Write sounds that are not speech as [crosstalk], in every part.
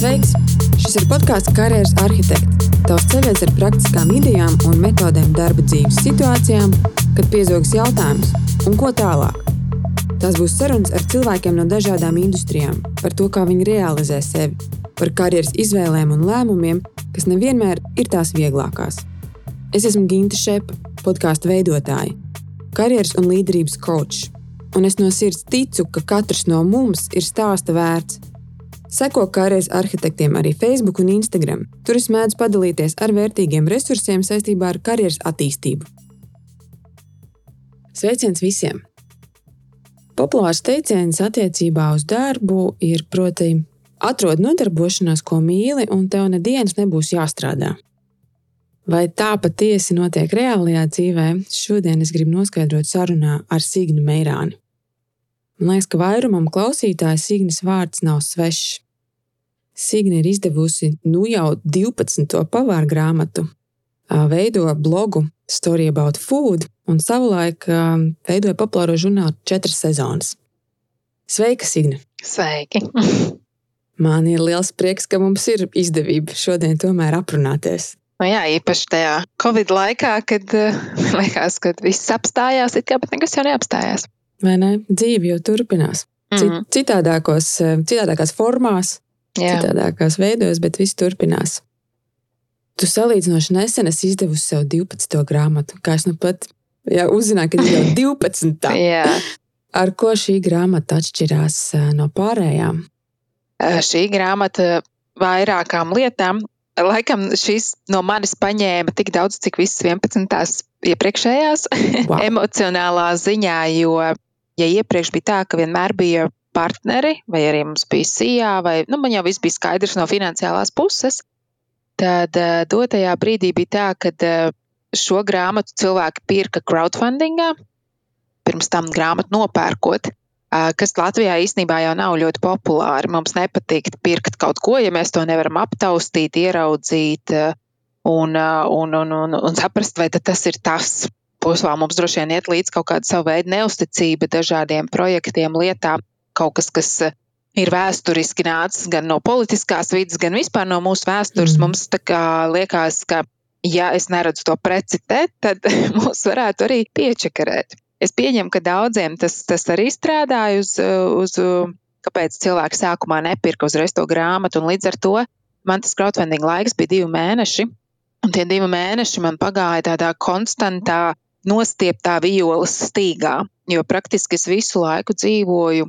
Sveiks! Šis ir podkāsts Karjeras arhitekts. Tavs ceļš ar praktiskām idejām un metodēm darba dzīves situācijām, kad piezogas jautājums, un ko tālāk. Tās būs sarunas ar cilvēkiem no dažādām industrijām, par to, kā viņi realizē sevi, par karjeras izvēlēm un lēmumiem, kas nevienmēr ir tās vieglākās. Es esmu Ginta Šepa, podkāstu veidotāja, karjeras un līderības coach, un es no sirds ticu, ka katrs no mums ir stāsta vērts Seko karjeras arhitektiem arī Facebook un Instagram. Tur es mēdzu padalīties ar vērtīgiem resursiem saistībā ar karjeras attīstību. Sveiciens visiem! Populārs teiciens attiecībā uz darbu ir proti, atrod nodarbošanos, ko mīli, un tev nedēļas nebūs jāstrādā. Vai tā patiesi notiek reālajā dzīvē, šodien es gribu noskaidrot sarunā ar Signu Meirāni. Man liekas, ka vairumam klausītāju Signas vārds nav svešs. Signa ir izdevusi nu jau 12. pavāru grāmatu, veido blogu Story about Food un savulaik veidoja populāro žurnālu četras sezonas. Sveika, Signa! Sveiki! Man ir liels prieks, ka mums ir izdevība šodien tomēr aprunāties. Nu jā, īpaši tajā Covid laikā, kad [laughs] liekas, ka viss apstājās, it kā pat nekas jau neapstājās. Vai ne? Dzīve jau turpinās. Mm. Citādākos, citādākās formās, Jā. citādākās veidos, bet viss turpinās. Tu salīdzinoši nesen esi izdevusi sev 12. grāmatu, kā es nu pat jā, uzzināju, ka ir jau [laughs] 12. Ar ko šī grāmata atšķirās no pārējām? Šī grāmata vairākām lietām. Laikam šīs no manis paņēma tik daudz, cik visas 11. iepriekšējās wow. [laughs] emocionālā ziņā, jo ja iepriekš bija tā, ka vienmēr bija partneri, vai arī mums bija SIA, vai nu, man jau viss bija skaidrs no finansiālās puses, tad uh, dotajā brīdī bija tā, ka uh, šo grāmatu cilvēki pirka crowdfundingā, pirms tam grāmatu nopērkot. Uh, kas Latvijā īstenībā jau nav ļoti populāri. Mums nepatīk pirkt kaut ko, ja mēs to nevaram aptaustīt, ieraudzīt un, un, un, un, un saprast, vai tas ir tas puslā mums droši vien iet līdz kaut kāda sava veida neusticība dažādiem projektiem, lietām, kaut kas, kas eh, ir vēsturiski nācis gan no politiskās vidas, gan vispār no mūsu vēstures. Mm. Mums liekas, ka, ja es neredzu to precitēt, tad [laughs] mūs varētu arī piečakarēt. Es pieņemu, ka daudziem tas, tas arī strādāja uz, uz kāpēc cilvēki sākumā nepirka uzreiz to grāmatu, un līdz ar to man tas crowdfunding laiks bija divi mēneši. Un tie divi mēneši man pagāja tādā konstantā nostieptā violas stīgā, jo praktiski es visu laiku dzīvoju.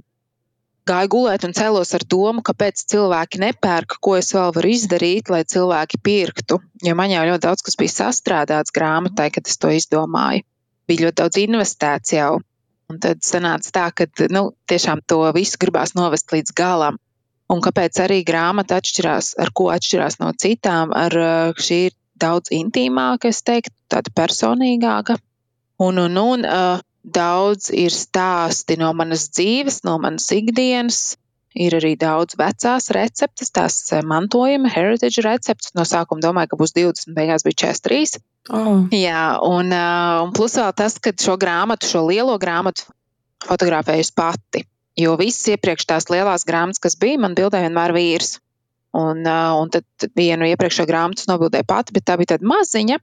Gāju gulēt un cēlos ar domu, kāpēc cilvēki nepērk, ko es vēl varu izdarīt, lai cilvēki pirktu. Jo man jau ļoti daudz kas bija sastrādāts grāmatai, kad es to izdomāju. Bija ļoti daudz investēts jau. Un tad sanāca tā, ka nu, tiešām to visu gribās novest līdz galam. Un kāpēc arī grāmata atšķirās, ar ko atšķirās no citām, ar šī ir daudz intīmāka, es teiktu, tāda personīgāka. Un, un, un daudz ir stāsti no manas dzīves, no manas ikdienas. Ir arī daudz vecās receptes, tās mantojuma, heritage receptes. No sākuma domāju, ka būs 20, beigās bija 43. Oh. Jā, un, un plus vēl tas, ka šo grāmatu, šo lielo grāmatu fotografējusi pati. Jo visas iepriekš tās lielās grāmatas, kas bija, man bildē vienmēr vīrs. Un, un tad vienu iepriekšējo grāmatu nobildēju pati, bet tā bija tāda maziņa,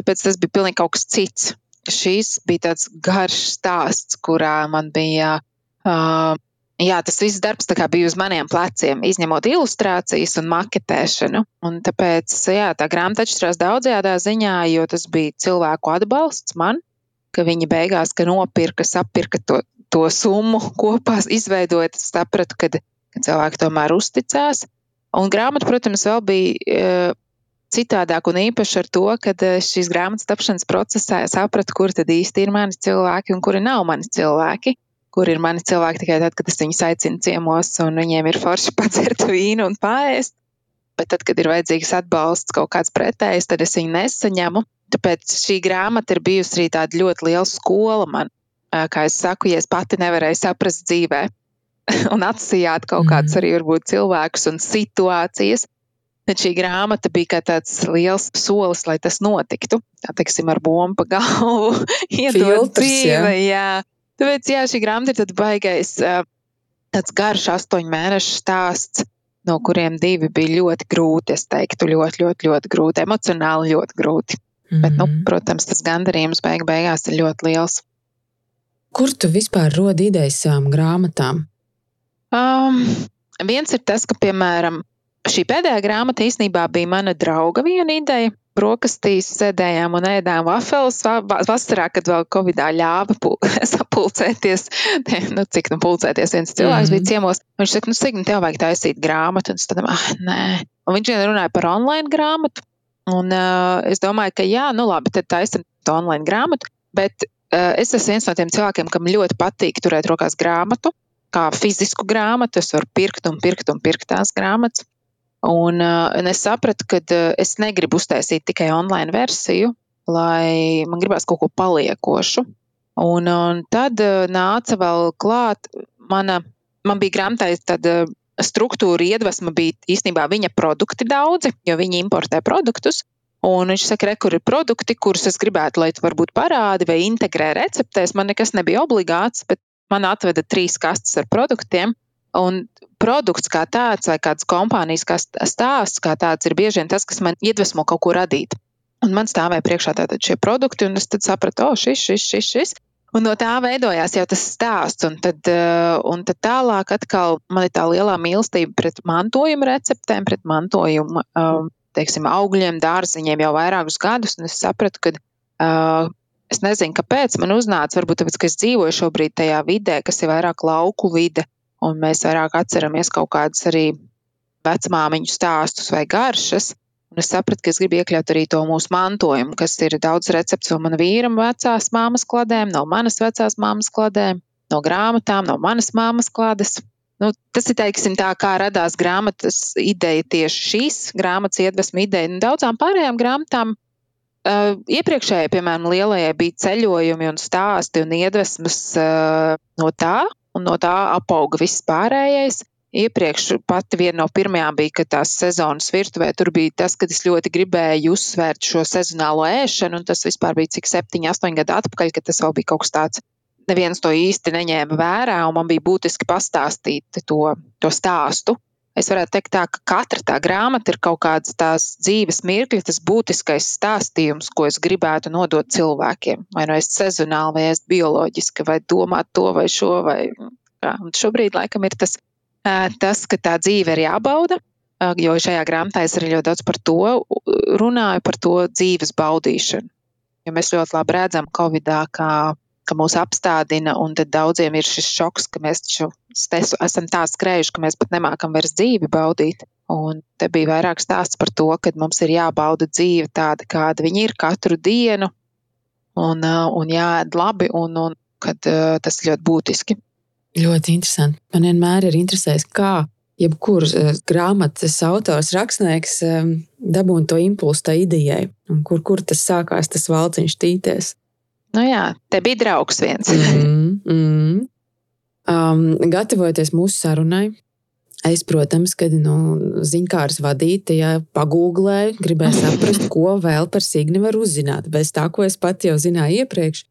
tāpēc tas bija pilnīgi kaut kas cits šīs bija tāds garš stāsts, kurā man bija. Uh, Jā, tas viss darbs bija uz maniem pleciem, izņemot ilustrācijas un maketēšanu. Un tāpēc jā, tā grāmata atšķirās daudzajā ziņā, jo tas bija cilvēku atbalsts man, ka viņi beigās nopirka, sapirka to, to summu kopā, izveidojot. Es sapratu, ka, ka cilvēki tomēr uzticās. Un grāmata, protams, vēl bija citādāk un īpaši ar to, ka eh, šīs grāmatas tapšanas procesā es sapratu, kur tad īsti ir mani cilvēki un kuri nav mani cilvēki. Kur ir mani cilvēki tikai tad, kad es viņus aicinu ciemos un viņiem ir forši [laughs] padzert vīnu un pāriest. Bet tad, kad ir vajadzīgs atbalsts kaut kāds pretējs, tad es viņu nesaņemu. Tāpēc šī grāmata ir bijusi arī tāda ļoti liela skola man. Eh, kā es saku, ja es pati nevarēju saprast dzīvē [laughs] un atsijāt kaut kādus mm. arī varbūt cilvēkus un situācijas, Tad šī grāmata bija kā tāds liels solis, lai tas notiktu. Tā teiksim, ar bumbu pa galvu, [laughs] iedot dzīve. Jā. jā. Tāpēc jā, šī grāmata ir tāds baigais, tāds garš astoņu mēnešu stāsts no kuriem divi bija ļoti grūti. Es teiktu, ļoti, ļoti, ļoti grūti, emocionāli ļoti grūti. Mm -hmm. Bet, nu, mhm. protams, tas gandarījums beig beigās ir ļoti liels. Kur tu vispār rodi idejas savām grāmatām? Um, viens ir tas, ka, piemēram, šī pēdējā grāmata īstenībā bija mana drauga viena ideja brokastīs sēdējām un ēdām vafeles vasarā, kad vēl Covidā ļāva [laughs] sapulcēties. nu, cik nu pulcēties viens cilvēks mm. bija ciemos. Viņš saka, nu, Signi, tev vajag taisīt grāmatu. Un es tādam, ah, nē. Un viņš vien runāja par online grāmatu. Un uh, es domāju, ka jā, nu labi, tad taisam to online grāmatu. Bet uh, es esmu viens no tiem cilvēkiem, kam ļoti patīk turēt rokās grāmatu, kā fizisku grāmatu. Es varu pirkt un pirkt un pirkt tās grāmatas. Un, uh, un es sapratu, ka uh, es negribu uztaisīt tikai online versiju, lai man gribās kaut ko paliekošu. Un, un tad nāca vēl klāt mana, man bija grāmatā tāda struktūra, iedvesma bija īstenībā viņa produkti daudzi, jo viņi importē produktus. Un viņš saka, re, kur ir produkti, kurus es gribētu, lai tu varbūt parādi vai integrē receptēs. Man nekas nebija obligāts, bet man atveda trīs kastes ar produktiem. Un produkts kā tāds, vai kādas kompānijas kā stāsts kā tāds, ir bieži vien tas, kas man iedvesmo kaut ko radīt. Un man stāvēja priekšā tātad šie produkti, un es sapratu, o, oh, šis, šis, šis, šis. Un no tā veidojās jau tas stāsts. Un tad, eh, un tad tālāk atkal man ir tā lielā mīlestība pret mantojuma receptēm, pret mantojuma um, teiksim, augļiem, dārziņiem jau vairākus gadus. Un es sapratu, ka uh, es nezinu, kāpēc man uznāca, varbūt tāpēc, ka es dzīvoju šobrīd tajā vidē, kas ir vairāk lauku vide un mēs vairāk atceramies kaut kādus arī vecmāmiņu stāstus vai garšas. Un es sapratu, ka es gribu iekļaut arī to mūsu mantojumu, kas ir daudz recepts no mana vīra vecās māmas kladēm, no manas vecās māmas kladēm, no grāmatām, no manas māmas klādes. Nu, tas ir teiksim, tā, kā radās grāmatas ideja tieši šīs grāmatas iedvesma ideja. Un daudzām pārējām grāmatām uh, iepriekšējai, piemēram, lielajai bija ceļojumi un stāsti un iedvesmas uh, no tā, un no tā apauga viss pārējais. Iepriekš pati viena no pirmajām bija, ka tās sezonas virtuvē tur bija tas, ka es ļoti gribēju uzsvērt šo sezonālo ēšanu, un tas vispār bija cik septiņi, astoņi gadi atpakaļ, kad tas vēl bija kaut kas tāds. Neviens to īsti neņēma vērā, un man bija būtiski pastāstīt to, to stāstu. Es varētu teikt, tā, ka katra tā grāmata ir kaut kāds tās dzīves mirkļi, tas būtiskais stāstījums, ko es gribētu nodot cilvēkiem. Vai nu es sezonāli, vai es bioloģiski, vai domāt to vai šo. Vai, kā. Un šobrīd laikam ir tas, tas, ka tā dzīve ir jābauda, jo šajā grāmatā es arī ļoti daudz par to runāju, par to dzīves baudīšanu. Jo mēs ļoti labi redzam, Covid-19, kā ka mūs apstādina, un tad daudziem ir šis šoks, ka mēs taču esam tā skrējuši, ka mēs pat nemākam vairs dzīvi baudīt. Un te bija vairāk stāsts par to, ka mums ir jābauda dzīve tāda, kāda viņa ir katru dienu, un, un jāēd labi, un, un kad tas ir ļoti būtiski. Ļoti interesanti. Man vienmēr ir interesējis, kā jebkurš grāmatas autors, rakstnieks dabūna to impulsu tai idejai, un kur, kur tas sākās, tas valciņš tīties. Nu jā, te bija draugs viens. mm, mm. Um, gatavojoties mūsu sarunai, es, protams, kad nu, ziņkārs vadītāja pagūglēju, gribēju saprast, ko vēl par Signi var uzzināt. Bez tā, ko es pat jau zināju iepriekš.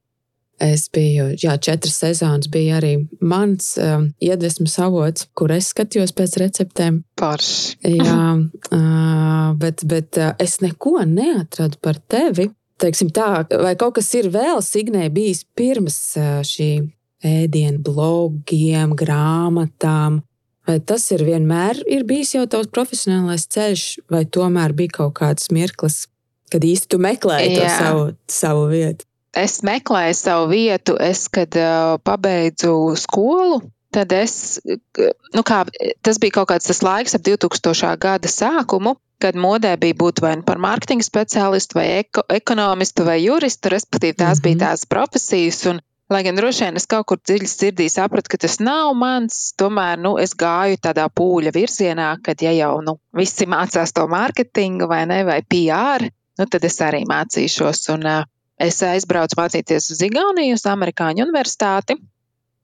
Es biju, jā, četras sezonas bija arī mans um, iedvesmas avots, kur es skatījos pēc receptēm. Parši. jā, [laughs] uh, bet, bet uh, es neko neatradu par tevi teiksim, tā, vai kaut kas ir vēl Signē bijis pirms šī ēdienu blogiem, grāmatām? Vai tas ir vienmēr ir bijis jau tavs profesionālais ceļš, vai tomēr bija kaut kāds mirklis, kad īsti tu meklēji Jā. to savu, savu vietu? Es meklēju savu vietu, es, kad uh, pabeidzu skolu, tad es, nu kā, tas bija kaut kāds tas laiks ap 2000. gada sākumu, kad modē bija būt vai nu par mārketinga speciālistu, vai eko, ekonomistu, vai juristu, respektīvi tās mm -hmm. bija mhm. tās profesijas. Un, lai gan droši vien es kaut kur dziļi sirdī sapratu, ka tas nav mans, tomēr nu, es gāju tādā pūļa virzienā, kad ja jau nu, visi mācās to mārketingu vai ne, vai PR, nu, tad es arī mācīšos. Un, uh, es aizbraucu mācīties uz Igauniju, uz Amerikāņu universitāti.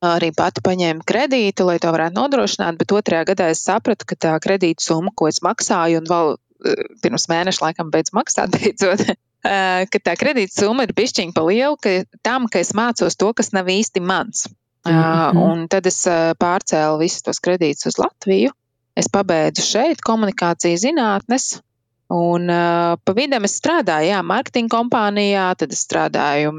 Arī pati paņēmu kredītu, lai to varētu nodrošināt, bet otrajā gadā es sapratu, ka tā kredīta summa, ko es maksāju, un vēl pirms mēneša laikam beidz maksāt [laughs] beidzot, ka tā kredīta summa ir pišķiņa pa lielu ka tam, ka es mācos to, kas nav īsti mans. Mm -hmm. Un tad es pārcēlu visus tos kredītus uz Latviju. es pabeidzu šeit komunikācijas zinātnes. Un uh, pa vidu es strādāju, jā, mārketinga kompānijā, tad es strādāju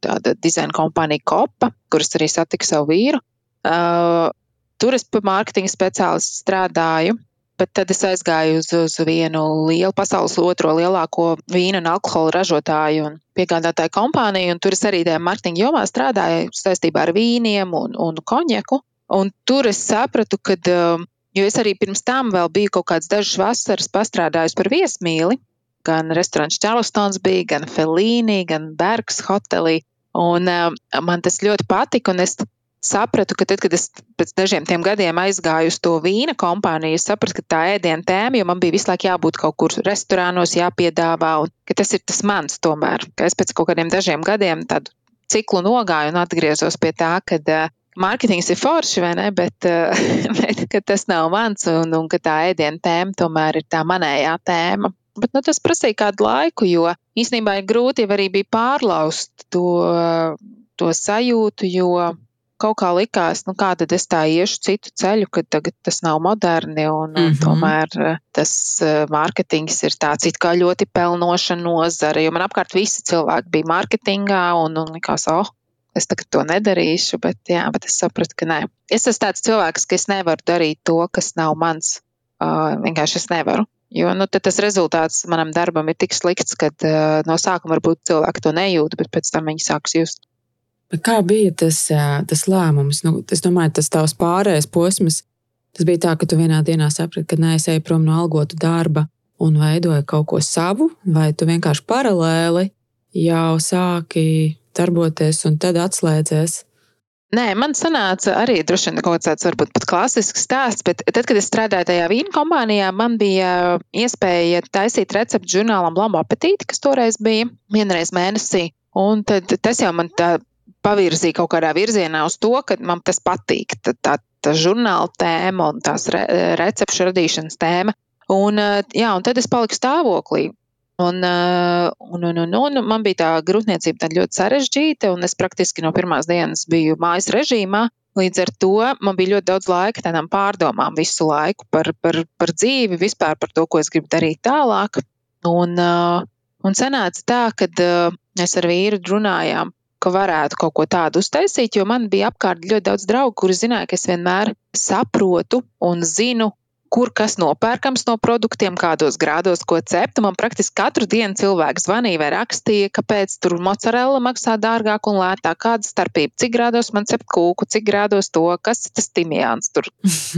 tāda dizaina kompānija Kopa, kuras arī satiku savu vīru. Uh, tur es pa mārketinga speciālistu strādāju, bet tad es aizgāju uz, uz vienu lielu pasaules otro lielāko vīnu un alkohola ražotāju un piegādātāju kompāniju, un tur es arī tajā mārketinga jomā strādāju saistībā ar vīniem un, un konjaku. Un tur es sapratu, ka uh, Jo es arī pirms tam vēl biju kaut kādas dažas vasaras pastrādājusi par viesmīli. Gan restorāns Charlestons bija, gan Felīni, gan Bergs hotelī. Un uh, man tas ļoti patika, un es sapratu, ka tad, kad es pēc dažiem tiem gadiem aizgāju uz to vīna kompāniju, es sapratu, ka tā ēdienu tēma, jo man bija visu laiku jābūt kaut kur restorānos, jāpiedāvā, un ka tas ir tas mans tomēr. Ka es pēc kaut kādiem dažiem gadiem tādu ciklu nogāju un atgriezos pie tā, ka uh, Mārketings ir forši, vai ne? Bet, [laughs] bet tas nav mans, un, un ka tā ēdienu tēma tomēr ir tā manējā tēma. Bet nu, tas prasīja kādu laiku, jo īstenībā ir grūti arī bija pārlaust to, to sajūtu, jo kaut kā likās, nu kā tad es tā iešu citu ceļu, ka tagad tas nav moderni un, mm -hmm. tomēr tas mārketings ir tāds it kā ļoti pelnoša nozara, jo man apkārt visi cilvēki bija mārketingā un, un likās, oh, es tagad to nedarīšu, bet, jā, bet es sapratu, ka nē. Es esmu tāds cilvēks, ka es nevaru darīt to, kas nav mans. Uh, vienkārši es nevaru. Jo nu, tas rezultāts manam darbam ir tik slikts, ka uh, no sākuma varbūt cilvēki to nejūt, bet pēc tam viņi sāks just. Kā bija tas, tas lēmums? Nu, es domāju, tas tavs pārējais posms. Tas bija tā, ka tu vienā dienā saprati, ka nē, es eju prom no algotu darba un veidoju kaut ko savu, vai tu vienkārši paralēli jau sāki darboties un tad atslēdzies? Nē, man sanāca arī droši vien kaut kāds varbūt pat klasisks stāsts, bet tad, kad es strādāju tajā vīnu kompānijā, man bija iespēja taisīt recepti žurnālam Lambo apetīti, kas toreiz bija vienreiz mēnesī. Un tad tas jau man tā pavirzīja kaut kādā virzienā uz to, ka man tas patīk, tā, tā, tā žurnāla tēma un tās re, recepšu radīšanas tēma. Un, jā, un tad es paliku stāvoklī. Un, un, un, un, un man bija tā grūtniecība ļoti sarežģīta, un es praktiski no pirmās dienas biju mājas režīmā. Līdz ar to man bija ļoti daudz laika tādām pārdomām visu laiku par, par, par dzīvi, vispār par to, ko es gribu darīt tālāk. Un, un sanāca tā, ka mēs ar vīru runājām, ka varētu kaut ko tādu uztaisīt, jo man bija apkārt ļoti daudz draugu, kuri zināja, ka es vienmēr saprotu un zinu, kur kas nopērkams no produktiem, kādos grādos, ko cept. Man praktiski katru dienu cilvēks zvanīja vai rakstīja, kāpēc tur mozzarella maksā dārgāk un lētāk, kāda starpība, cik grādos man cept kūku, cik grādos to, kas tas timjāns tur.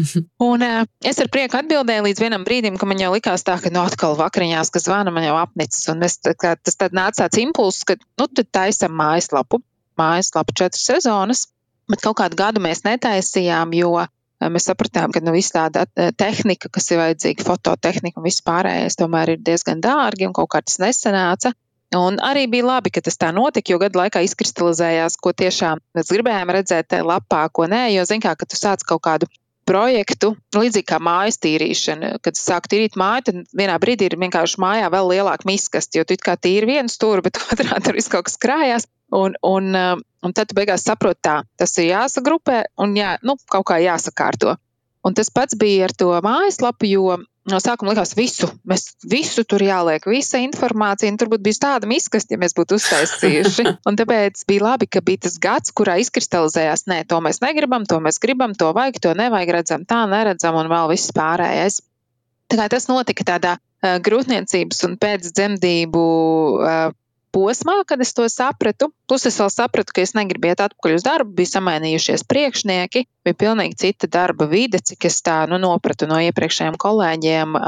[laughs] un es ar prieku atbildēju līdz vienam brīdim, ka man jau likās tā, ka no nu, atkal vakariņās, kas zvana, man jau apnicis. Un es, tā, tas tad nāca tāds impulss, ka nu tad taisam mājaslapu, mājaslapu četras sezonas. Bet kaut kādu gadu mēs netaisījām, jo mēs sapratām, ka nu, viss tāda tehnika, kas ir vajadzīga, fototehnika un viss pārējais, tomēr ir diezgan dārgi un kaut kā tas nesanāca. Un arī bija labi, ka tas tā notika, jo gadu laikā izkristalizējās, ko tiešām mēs gribējām redzēt tajā lapā, ko nē. Jo, zināmā mērā, kad tu sāc kaut kādu projektu, līdzīgi kā mājas tīrīšana. Kad sāk tīrīt māju, tad vienā brīdī ir vienkārši mājā vēl lielāka miskasta, jo tu kā tīri vienu stūri, bet [laughs] otrā tur viss kaut kas krājās. Un, un, un tad beigās saproti, tā tas ir jāsagrupē un jā, nu, kaut kā jāsakārto. Un tas pats bija ar to mājaslapu, jo no sākuma likās, visu, mēs visu tur jāliek, visa informācija, un tur būtu bijis tāda miskasta, ja mēs būtu uztaisījuši. [laughs] Un tāpēc bija labi, ka bija tas gads, kurā izkristalizējās, nē, to mēs negribam, to mēs gribam, to vajag, to nevajag, redzam, tā neredzam, un vēl viss pārējais. Tā kā tas notika tādā uh, grūtniecības un pēcdzemdību uh, posmā, kad es to sapratu. Plus es vēl sapratu, ka es negribu iet atpakaļ uz darbu, bija samainījušies priekšnieki, bija pilnīgi cita darba vide, cik es tā nu, nopratu no iepriekšējiem kolēģiem.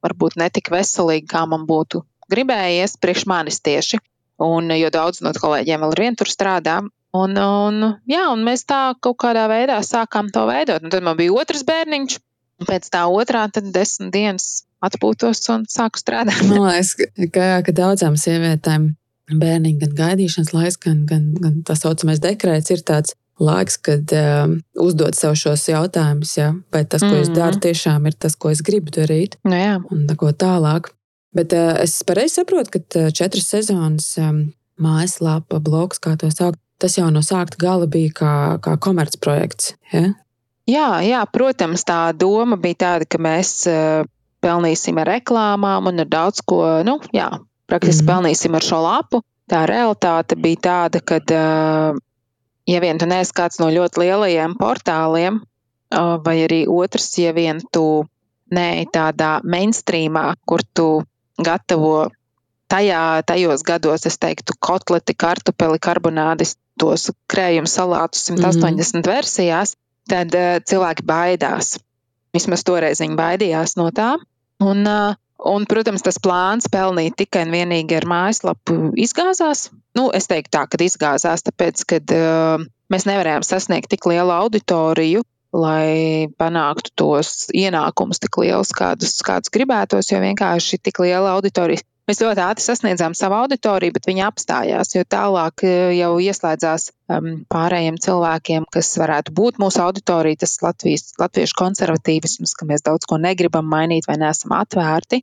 Varbūt ne tik veselīgi, kā man būtu gribējies, priekš manis tieši. Un, jo daudz no kolēģiem vēl ar vienu tur strādā. Un, un, jā, un mēs tā kaut kādā veidā sākām to veidot. Un tad man bija otrs bērniņš, un pēc tā otrā, tad desmit dienas atpūtos un sāku strādāt. Man liekas, ka, ka daudzām sievietēm bērniņa gan gaidīšanas laiks, gan, gan, gan tā saucamais dekrēts ir tāds laiks, kad um, uzdod sev šos jautājumus, ja, vai tas, ko mm es daru, tiešām ir tas, ko es gribu darīt. No nu jā. un tā tālāk. Bet uh, es pareizi saprotu, ka uh, četras sezonas um, mājaslapa, bloks, kā to sauc, tas jau no sākta gala bija kā, kā komercprojekts. Ja? Jā, jā, protams, tā doma bija tāda, ka mēs uh, pelnīsim ar reklāmām un ar daudz ko, nu, jā, praktiski mm. pelnīsim ar šo lapu. Tā realitāte bija tāda, ka, uh, ja vien tu neesi kāds no ļoti lielajiem portāliem, uh, vai arī otrs, ja vien tu neej tādā mainstreamā, kur tu gatavo tajā, tajos gados, es teiktu, kotleti, kartupeli, karbonādis, tos krējumu salātus 180 mm versijās, tad uh, cilvēki baidās. Vismaz toreiz viņi baidījās no tā. Un, uh, un, protams, tas plāns pelnīt tikai un vienīgi ar mājaslapu izgāzās. Nu, es teiktu tā, ka izgāzās, tāpēc, ka uh, mēs nevarējām sasniegt tik lielu auditoriju, lai panāktu tos ienākumus tik lielus, kādus, kādus gribētos, jo vienkārši tik liela auditorija Mēs ļoti ātri sasniedzām savu auditoriju, bet viņi apstājās, jo tālāk eh, jau ieslēdzās um, pārējiem cilvēkiem, kas varētu būt mūsu auditorija, tas Latvijas, latviešu konservatīvisms, ka mēs daudz ko negribam mainīt vai neesam atvērti.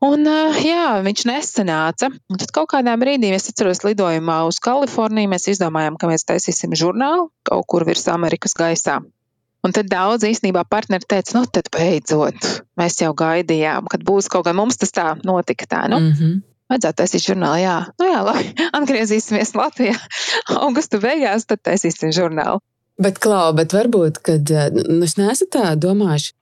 Un, uh, jā, viņš nesanāca. Un tad kaut kādā brīdī, es atceros, lidojumā uz Kaliforniju, mēs izdomājām, ka mēs taisīsim žurnālu kaut kur virs Amerikas gaisā. Un tad daudz īstenībā partneri teica, nu, tad beidzot, mēs jau gaidījām, kad būs kaut kā mums tas tā notika. Tā, nu. mm -hmm. Vajadzētu taisīt žurnālu, jā, nu jā, labi, [laughs] atgriezīsimies Latvijā [laughs] augusta beigās, tad taisīsim žurnālu. Bet, Klau, bet varbūt, kad nu, es neesmu tā domājuši,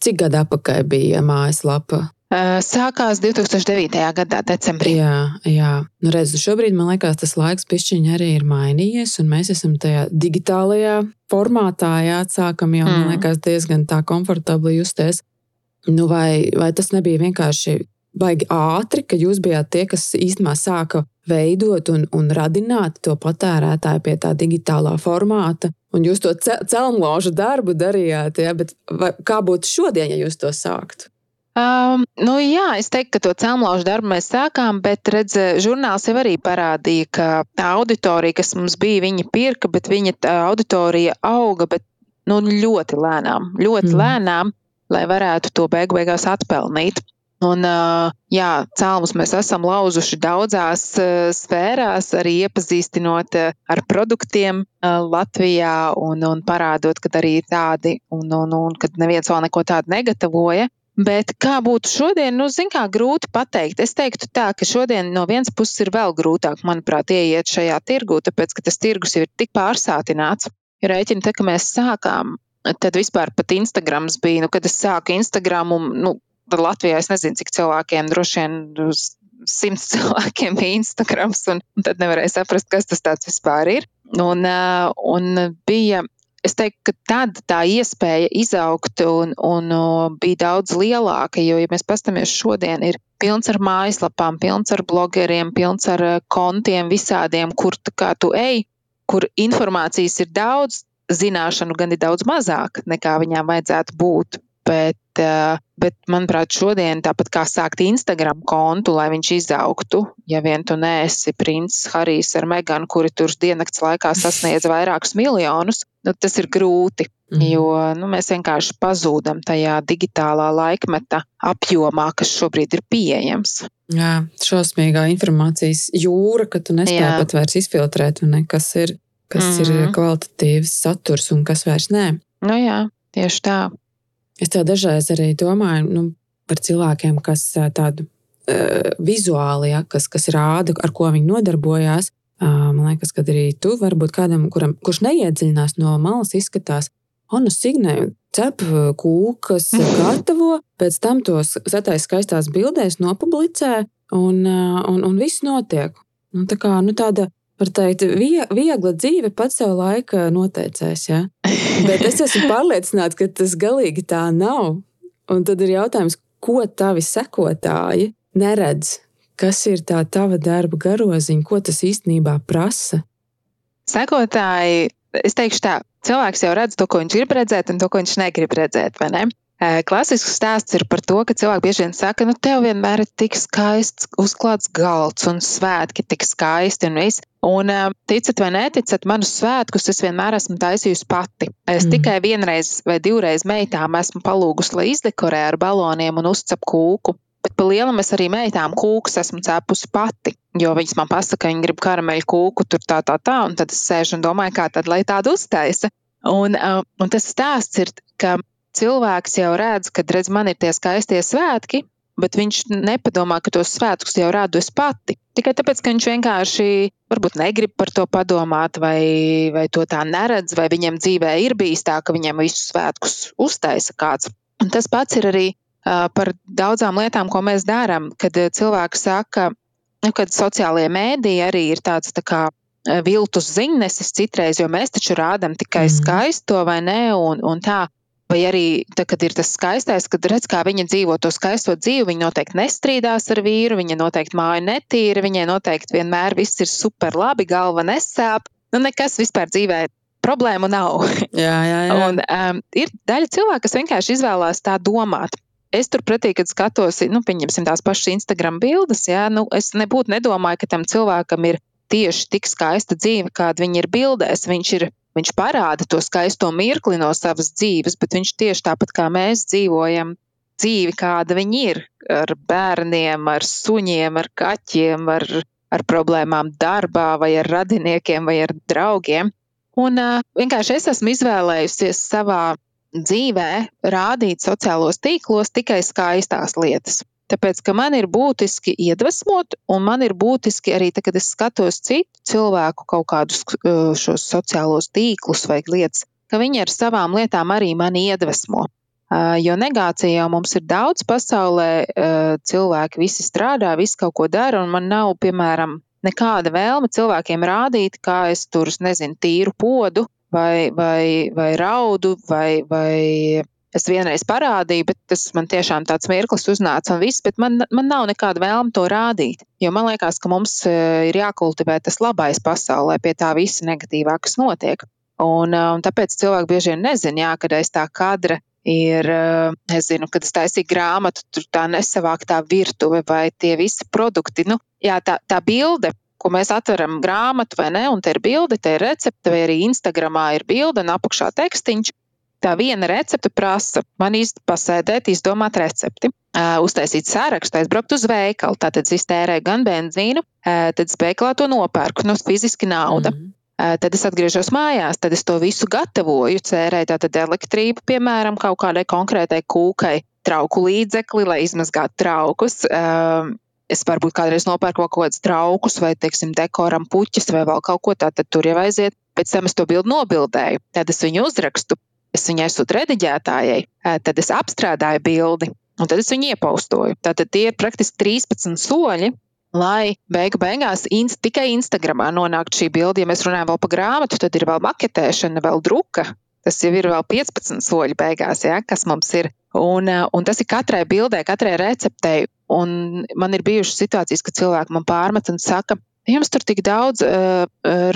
cik gadu atpakaļ bija mājaslapa Sākās 2009. gadā, decembrī. Jā, jā. Nu, redz, šobrīd man liekas, tas laiks pišķiņi arī ir mainījies, un mēs esam tajā digitālajā formātā, jā, sākam jau, mm. man liekas, diezgan tā komfortabli justies. Nu, vai, vai tas nebija vienkārši baigi ātri, ka jūs bijāt tie, kas īstenībā sāka veidot un, un radināt to patērētāju pie tā digitālā formāta, un jūs to celmložu darbu darījāt, ja? bet vai, kā būtu šodien, ja jūs to sāktu? Um, nu, jā, es teiktu, ka to celmlaužu darbu mēs sākām, bet redz, žurnāls jau arī parādīja, ka tā auditorija, kas mums bija, viņa pirka, bet viņa auditorija auga, bet nu, ļoti lēnām, ļoti mm. lēnām, lai varētu to beigu beigās atpelnīt. Un, jā, cēlus mēs esam lauzuši daudzās sfērās, arī iepazīstinot ar produktiem Latvijā un, un parādot, ka arī tādi, un, un, un kad neviens vēl neko tādu negatavoja. Bet kā būtu šodien, nu, zin kā grūti pateikt. Es teiktu tā, ka šodien no vienas puses ir vēl grūtāk, manuprāt, ieiet šajā tirgu, tāpēc, ka tas tirgus jau ir tik pārsātināts. Rēķini, te, ka mēs sākām, tad vispār pat Instagrams bija, nu, kad es sāku Instagram, un, nu, Latvijā es nezinu, cik cilvēkiem droši vien uz simts [laughs] cilvēkiem bija Instagrams, un, un tad nevarēja saprast, kas tas vispār ir. Un, un bija Es teiktu, ka tad tā iespēja izaugt un, un bija daudz lielāka, jo, ja mēs paskatāmies šodien, ir pilns ar mājaslapām, pilns ar blogeriem, pilns ar kontiem visādiem, kur tu ej, kur informācijas ir daudz, zināšanu gan ir daudz mazāk nekā viņām vajadzētu būt. Bet, bet, manuprāt, šodien tāpat kā sākt Instagram kontu, lai viņš izaugtu, ja vien tu neesi princis Harijs ar Meganu, kuri tur diennakts laikā sasniedz [laughs] vairākus miljonus, nu, tas ir grūti. Mm. Jo nu, mēs vienkārši pazūdam tajā digitālā laikmeta apjomā, kas šobrīd ir pieejams. Jā, šausmīgā informācijas jūra, ka tu nespēji pat vairs izfiltrēt, ne, kas ir, kas mm. ir mhm. kvalitatīvs saturs un kas vairs nē. Nu jā, tieši tā. Es tā dažreiz arī domāju nu, par cilvēkiem, kas tādu uh, vizuāli, ja, kas, kas rāda, ar ko viņi nodarbojās. Uh, man liekas, ka arī tu varbūt kādam, kuram, kurš neiedziļinās no malas, izskatās, Anu Signē cep kūkas, [laughs] gatavo, pēc tam tos sataisa skaistās bildēs, nopublicē, un, un, un viss notiek. Un tā kā nu, tāda var teikt, viegla dzīve pats sev laika noteicēs. Ja? Bet es esmu [laughs] pārliecināts, ka tas galīgi tā nav. Un tad ir jautājums, ko tavi sekotāji neredz? Kas ir tā tava darba garoziņa, ko tas īstenībā prasa? Sekotāji, es teikšu tā, cilvēks jau redz to, ko viņš grib redzēt, un to, ko viņš negrib redzēt. Ne? Klasisks stāsts ir par to, ka cilvēki bieži vien saka, nu, tev vienmēr ir tik skaists, uzklāts galds un svētki tik skaisti un viss. Un ticat vai neticat, manus svētkus es vienmēr esmu taisījusi pati. Es mm. tikai vienreiz vai divreiz meitām esmu palūgusi, lai izdekorē ar baloniem un uzcep kūku. Bet pa lielam es arī meitām kūkus esmu cepusi pati, jo viņas man pasaka, ka viņi grib karameļu kūku, tur tā, tā, tā, un tad es sēžu un domāju, kā tad lai tādu uztaisa. Un, un tas stāsts ir, ka cilvēks jau redz, ka redz, man ir tie skaistie svētki, bet viņš nepadomā, ka tos svētkus jau rādu es pati. Tikai tāpēc, ka viņš vienkārši varbūt negrib par to padomāt, vai, vai to tā neredz, vai viņam dzīvē ir bijis tā, ka viņam visus svētkus uztaisa kāds. Un tas pats ir arī uh, par daudzām lietām, ko mēs darām, kad cilvēki saka, nu, kad sociālajie mēdīji arī ir tāds tā kā viltus ziņnesis citreiz, jo mēs taču rādām tikai mm. skaisto vai ne, un, un tā. Vai arī, tā, kad ir tas skaistais, kad redz, kā viņa dzīvo to skaisto dzīvi, viņa noteikti nestrīdās ar vīru, viņa noteikti māja netīra, viņai noteikti vienmēr viss ir super labi, galva nesāp. Nu, nekas vispār dzīvē problēmu nav. Jā, jā, jā. [laughs] Un, um, ir daļa cilvēku, kas vienkārši izvēlās tā domāt. Es turpretī, kad skatos, nu, pieņemsim tās pašas Instagram bildes, jā, nu, es nebūtu nedomāju, ka tam cilvēkam ir tieši tik skaista dzīve, kāda viņa ir bildēs. Viņš ir Viņš parāda to skaisto mirkli no savas dzīves, bet viņš tieši tāpat kā mēs dzīvojam dzīvi, kāda viņi ir, ar bērniem, ar suņiem, ar kaķiem, ar, ar problēmām darbā, vai ar radiniekiem, vai ar draugiem. Un uh, vienkārši es esmu izvēlējusies savā dzīvē rādīt sociālos tīklos tikai skaistās lietas. Tāpēc, ka man ir būtiski iedvesmot, un man ir būtiski arī, tad, kad es skatos citu cilvēku kaut kādus šos sociālos tīklus vai lietas, ka viņi ar savām lietām arī mani iedvesmo. Jo negācija jau mums ir daudz pasaulē, cilvēki visi strādā, visi kaut ko dara, un man nav, piemēram, nekāda vēlme cilvēkiem rādīt, kā es tur, nezinu, tīru podu vai, vai, vai raudu vai, vai Es vienreiz parādīju, bet tas man tiešām tāds mirklis uznāca un viss, bet man, man nav nekāda vēlme to rādīt. Jo man liekas, ka mums e, ir jākultivē tas labais pasaulē, pie tā visa negatīvā, kas notiek. Un, e, un tāpēc cilvēki bieži vien nezina, jā, kad aiz tā kadra ir, e, es zinu, kad es taisīju grāmatu, tur tā nesavāktā virtuve vai tie visi produkti. Nu, jā, tā, tā bilde, ko mēs atveram grāmatu vai ne, un te ir bilde, te ir recepte, vai arī Instagramā ir bilde un apakšā tekstiņš tā viena recepte prasa man pasēdēt, izdomāt recepti, uztaisīt sārakstu, aizbraukt uz veikalu. Tātad es tērēju gan benzīnu, tad es veikalā to nopērku, no fiziski nauda. Mm -hmm. Tad es atgriežos mājās, tad es to visu gatavoju, cērēju tātad elektrību, piemēram, kaut kādai konkrētai kūkai, trauku līdzekli, lai izmazgātu traukus. Es varbūt kādreiz nopērku kaut kādus traukus vai, teiksim, dekoram puķis vai vēl kaut ko tādu, tad tur jau aiziet. Pēc tam es to bildu nobildēju, tad es viņu uzrakstu es viņai esmu rediģētājai, tad es apstrādāju bildi un tad es viņu iepaustoju. Tātad tie ir praktiski 13 soļi, lai beigu beigās inst, tikai Instagramā nonāktu šī bilde. Ja mēs runājam vēl par grāmatu, tad ir vēl maketēšana, vēl druka. Tas jau ir vēl 15 soļi beigās, ja, kas mums ir. Un, un tas ir katrai bildē, katrai receptei. Un man ir bijušas situācijas, kad cilvēki man pārmet un saka, jums tur tik daudz uh,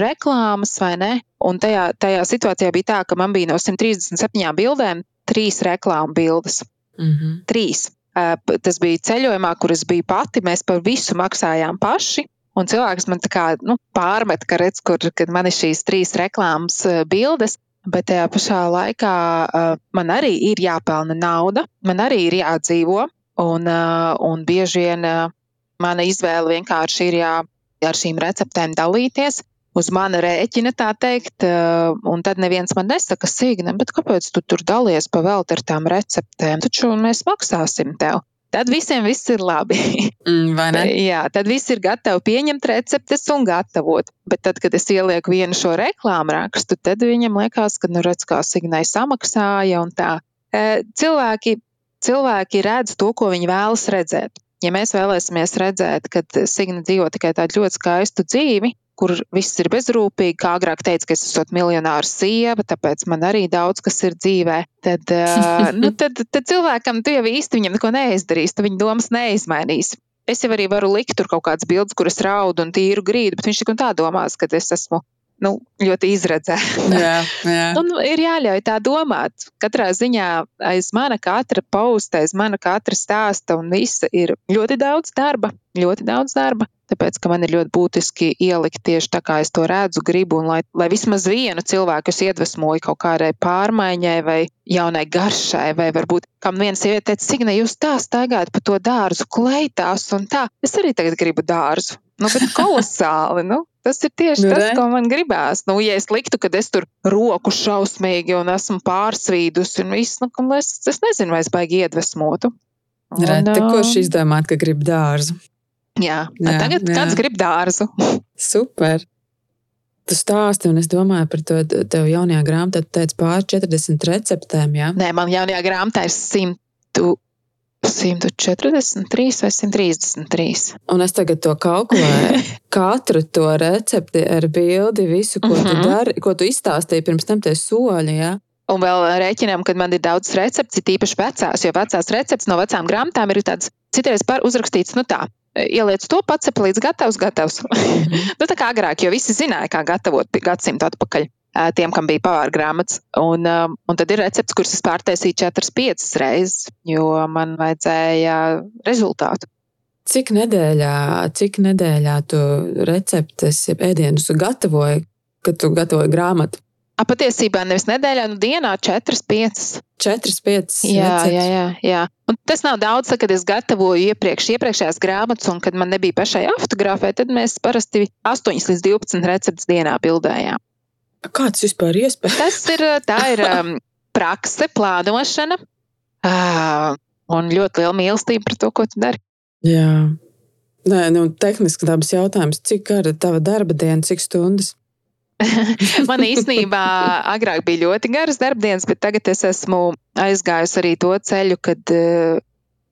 reklāmas, vai ne? Un tajā, tajā situācijā bija tā, ka man bija no 137 bildēm trīs reklāmu bildes. Mm -hmm. Trīs. Uh, tas bija ceļojumā, kur es biju pati. Mēs par visu maksājām paši. Un cilvēks man kā, nu, pārmet, ka redz, kur man ir šīs trīs reklāmas bildes. Bet tajā pašā laikā uh, man arī ir jāpelna nauda, man arī ir jādzīvo. Un, uh, un bieži vien uh, mana izvēle vienkārši ir jā, ar šīm receptēm dalīties. Uz mana rēķina, tā teikt, eh, un tad neviens man nesaka, Signe, bet kāpēc tu tur dalies pa velti ar tām receptēm? Taču mēs maksāsim tev. Tad visiem viss ir labi. [laughs] Mm, vai ne? [laughs] Jā, tad viss ir gatavi pieņemt receptes un gatavot. Bet tad, kad es ielieku vienu šo reklāmu rakstu, tad viņam liekas, ka, nu, redz, kā Signai samaksāja un tā. Eh, cilvēki, cilvēki redz to, ko viņi vēlas redzēt. Ja mēs vēlēsimies redzēt, ka Signa dzīvo tikai tādu ļoti skaistu dzīvi, kur viss ir bezrūpīgi, kā agrāk teica, ka es esmu miljonāra sieva, tāpēc man arī daudz kas ir dzīvē, tad, [laughs] nu, tad, tad cilvēkam tu jau īsti viņam neko neizdarīsi, tu viņa domas neizmainīsi. Es jau arī varu likt tur kaut kādas bildes, kuras raudu un tīru grīdu, bet viņš tik un tā domās, ka es esmu nu, ļoti izredzēta. [laughs] Jā, jā. Un ir jāļauj tā domāt. Katrā ziņā aiz mana katra pausta, aiz mana katra stāsta un visa ir ļoti daudz darba. Ļoti daudz darba, tāpēc, ka man ir ļoti būtiski ielikt tieši tā, kā es to redzu, gribu, un lai, lai vismaz vienu cilvēku es iedvesmoju kaut kādai pārmaiņai vai jaunai garšai, vai varbūt, kam viena sieviete teica, Signe, jūs tā staigājat pa to dārzu kleitās un tā, es arī tagad gribu dārzu. Nu, bet [laughs] kolosāli, nu, Tas ir tieši nu, tas, re? ko man gribās. Nu, ja es liktu, ka es tur roku šausmīgi un esmu pārsvīdus un viss, nu, es, es nezinu, vai es baigi iedvesmotu. Reti, kurš izdomāt, ka grib dārzu? Jā, jā tagad jā. kāds grib dārzu. [laughs] Super. Tu stāsti, un es domāju par to tev jaunajā grāmatā. Tu teici pār 40 receptēm, jā? Nē, man jaunajā grāmatā ir 100. 143 vai 133. Un es tagad to kalkulēju. [laughs] Katru to recepti ar bildi, visu, ko uh -huh. tu mhm. dari, ko tu izstāstīji pirms tam tie soļi. Ja? Un vēl rēķinām, ka man ir daudz recepti, tīpaši vecās, jo vecās receptes no vecām grāmatām ir tāds citreiz par uzrakstīts, nu tā. Ieliec to pats, līdz gatavs, gatavs. -hmm. [laughs] nu, tā kā agrāk, jo visi zināja, kā gatavot gadsimtu atpakaļ tiem, kam bija pavāra grāmatas. Un, un tad ir recepts, kurus es pārtaisīju 4-5 reizes, jo man vajadzēja rezultātu. Cik nedēļā, cik nedēļā tu receptes, ēdienus gatavoji, kad tu gatavoji grāmatu? A, patiesībā nevis nedēļā, nu dienā 4-5. 4-5. Jā, jā, jā, jā. Un tas nav daudz, kad es gatavoju iepriekš, iepriekšējās grāmatas, un kad man nebija pašai jāfotografē, tad mēs parasti 8 līdz 12 receptes dienā bildējām. Kāds vispār ir iespējams? Tas ir, tā ir prakse, plānošana un ļoti liela mīlestība par to, ko tu dari. Jā. Nē, nu, tehniski dabas jautājums, cik gara tava darba diena, cik stundas? [laughs] Man īstenībā agrāk bija ļoti garas darbdienas, bet tagad es esmu aizgājusi arī to ceļu, kad, eh,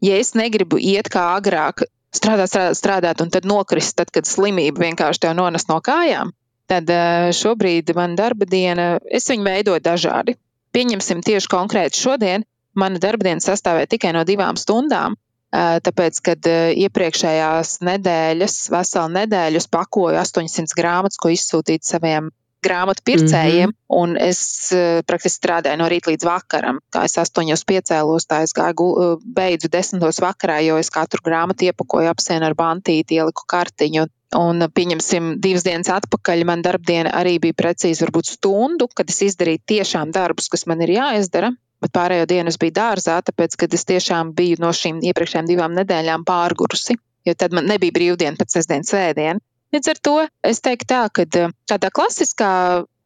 ja es negribu iet kā agrāk, strādāt, strādāt, strādāt un tad nokrist, tad, kad slimība vienkārši tev nones no kājām, tad eh, šobrīd man darba diena, es viņu veidoju dažādi. Pieņemsim tieši konkrēti šodien, mana darba diena sastāvēja tikai no divām stundām. Eh, tāpēc, kad iepriekšējās nedēļas, veselu nedēļu, pakoju 800 grāmatas, ko izsūtīt saviem grāmatu pircējiem, mm -hmm. un es uh, praktiski strādāju no rīta līdz vakaram. Kā es astoņos piecēlos, tā es gāju, uh, beidzu desmitos vakarā, jo es katru grāmatu iepakoju apsienu ar bantīti, ieliku kartiņu. Un, pieņemsim, divas dienas atpakaļ man darbdiena arī bija precīzi varbūt stundu, kad es izdarīju tiešām darbus, kas man ir jāizdara. Bet pārējo dienu es biju dārzā, tāpēc, ka es tiešām biju no šīm iepriekšējām divām nedēļām pārgurusi, jo tad man nebija brīvdiena pēc sestdienas svētdienas. Līdz ar to es teiktu tā, ka eh, tādā klasiskā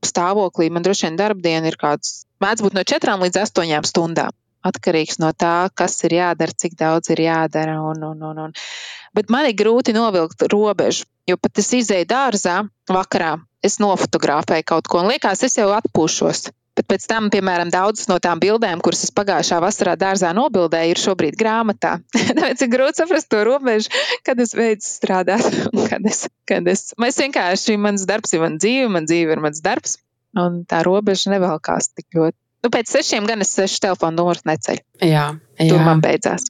stāvoklī man droši vien darbdiena ir kāds, mēdz būt no 4 līdz 8 stundām. Atkarīgs no tā, kas ir jādara, cik daudz ir jādara. Un, un, un, un. Bet man ir grūti novilkt robežu, jo pat es izēju dārzā vakarā, es nofotografēju kaut ko un liekas, es jau atpūšos. Bet pēc tam, piemēram, daudzas no tām bildēm, kuras es pagājušā vasarā dārzā nobildēju, ir šobrīd grāmatā. [laughs] Tāpēc ir grūti saprast to robežu, kad es beidzu strādāt. Kad es, kad es, es vienkārši, mans darbs ir mana dzīve, man dzīve ir mans darbs. Un tā robeža nevelkās tik ļoti. Nu, pēc sešiem gan es sešu telefonu numurus neceļu. Jā, jā. Tur man beidzās.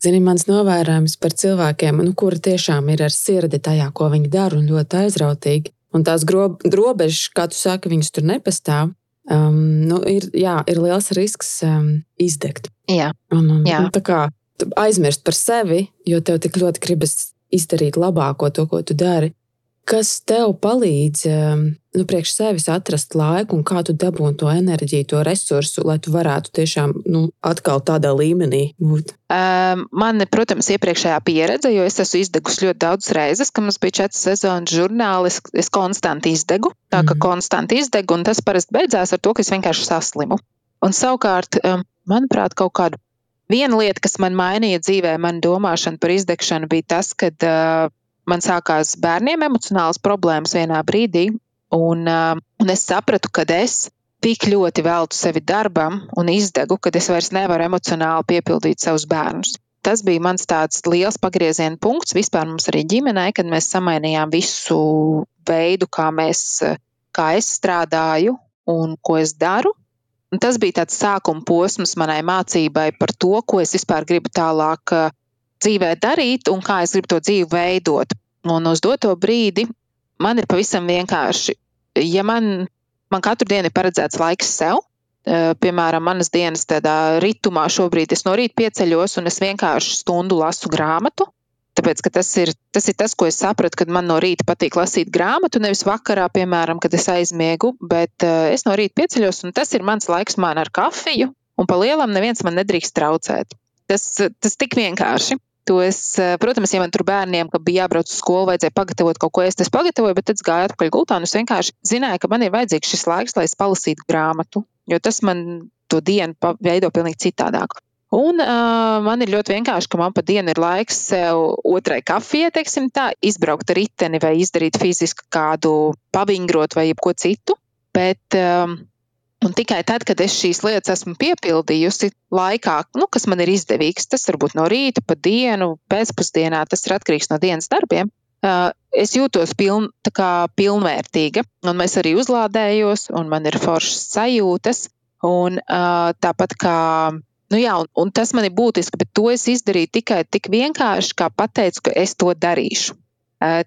Zini, mans novērojums par cilvēkiem, nu, kuri tiešām ir ar sirdi tajā, ko viņi dara, un ļoti aizrautīgi. Un tās robežas, kā tu saki, viņas tur nepastāv um, nu, ir, jā, ir liels risks um, izdegt. Jā. Un, un, jā. Un, tā kā aizmirst par sevi, jo tev tik ļoti gribas izdarīt labāko to, ko tu dari. Kas tev palīdz um, nu, priekš sevis atrast laiku un kā tu dabūni to enerģiju, to resursu, lai tu varētu tiešām nu, atkal tādā līmenī būt? Um, man, protams, iepriekšējā pieredze, jo es esmu izdegusi ļoti daudz reizes, kad mums bija četras sezonas žurnāli, es, konstanti izdegu. Tā kā mm. konstanti izdegu, un tas parasti beidzās ar to, ka es vienkārši saslimu. Un savukārt, um, manuprāt, kaut kādu Viena lieta, kas man mainīja dzīvē, man domāšana par izdegšanu, bija tas, ka uh, man sākās bērniem emocionāls problēmas vienā brīdī, un, uh, un es sapratu, ka es tik ļoti veltu sevi darbam un izdegu, ka es vairs nevaru emocionāli piepildīt savus bērnus. Tas bija mans tāds liels pagrieziena punkts vispār mums arī ģimenē, kad mēs samainījām visu veidu, kā, mēs, kā es strādāju un ko es daru. Un tas bija tāds sākuma posms manai mācībai par to, ko es vispār gribu tālāk dzīvē darīt un kā es gribu to dzīvi veidot. Un uz doto brīdi man ir pavisam vienkārši. Ja man, man katru dienu ir paredzēts laiks sev, eh, piemēram, manas dienas tādā ritmā šobrīd es no rīta pieceļos un es vienkārši stundu lasu grāmatu, Tāpēc tas ir, tas ir tas, ko es sapratu, kad man no rīta patīk lasīt grāmatu, nevis vakarā, piemēram, kad es aizmiegu, bet uh, es no rīta pieceļos, un tas ir mans laiks man ar kafiju, un pa lielam neviens man nedrīkst traucēt. Tas, tas tik vienkārši. To es, eh, protams, ja man tur bērniem, bija jābrauc uz skolu, vajadzēja pagatavot kaut ko, es tas pagatavoju, bet tad gāju atpakaļ gultā, un es vienkārši zināju, ka man ir vajadzīgs šis laiks, lai es palasītu grāmatu, jo tas man to dienu veido pilnīgi citādāk. Un uh, man ir ļoti vienkārši, ka man pa dienu ir laiks sev otrai kafijai, teiksim tā, izbraukt ar riteni vai izdarīt fiziski kādu pavingrot vai jebko citu. Bet um, Un tikai tad, kad es šīs lietas esmu piepildījusi laikā, nu, kas man ir izdevīgs, tas var būt no rīta, pa dienu, pēcpusdienā, tas ir atkarīgs no dienas darbiem. Uh, es jūtos piln, pilnvērtīga, un es arī uzlādējos, un man ir foršas sajūtas. Un, uh, tāpat kā Nu jā, un, un tas man ir būtiski, bet to es izdarīju tikai tik vienkārši, kā pateicu, ka es to darīšu. Uh,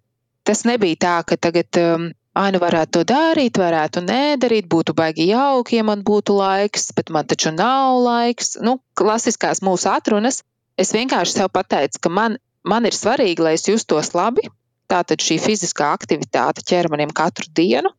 tas nebija tā, ka tagad, um, ah, nu varētu to darīt, varētu nedarīt, būtu baigi jauki, ja man būtu laiks, bet man taču nav laiks. Nu, klasiskās mūsu atrunas. Es vienkārši sev pateicu, ka man, man ir svarīgi, lai es justos labi. Tātad šī fiziskā aktivitāte ķermenim katru dienu,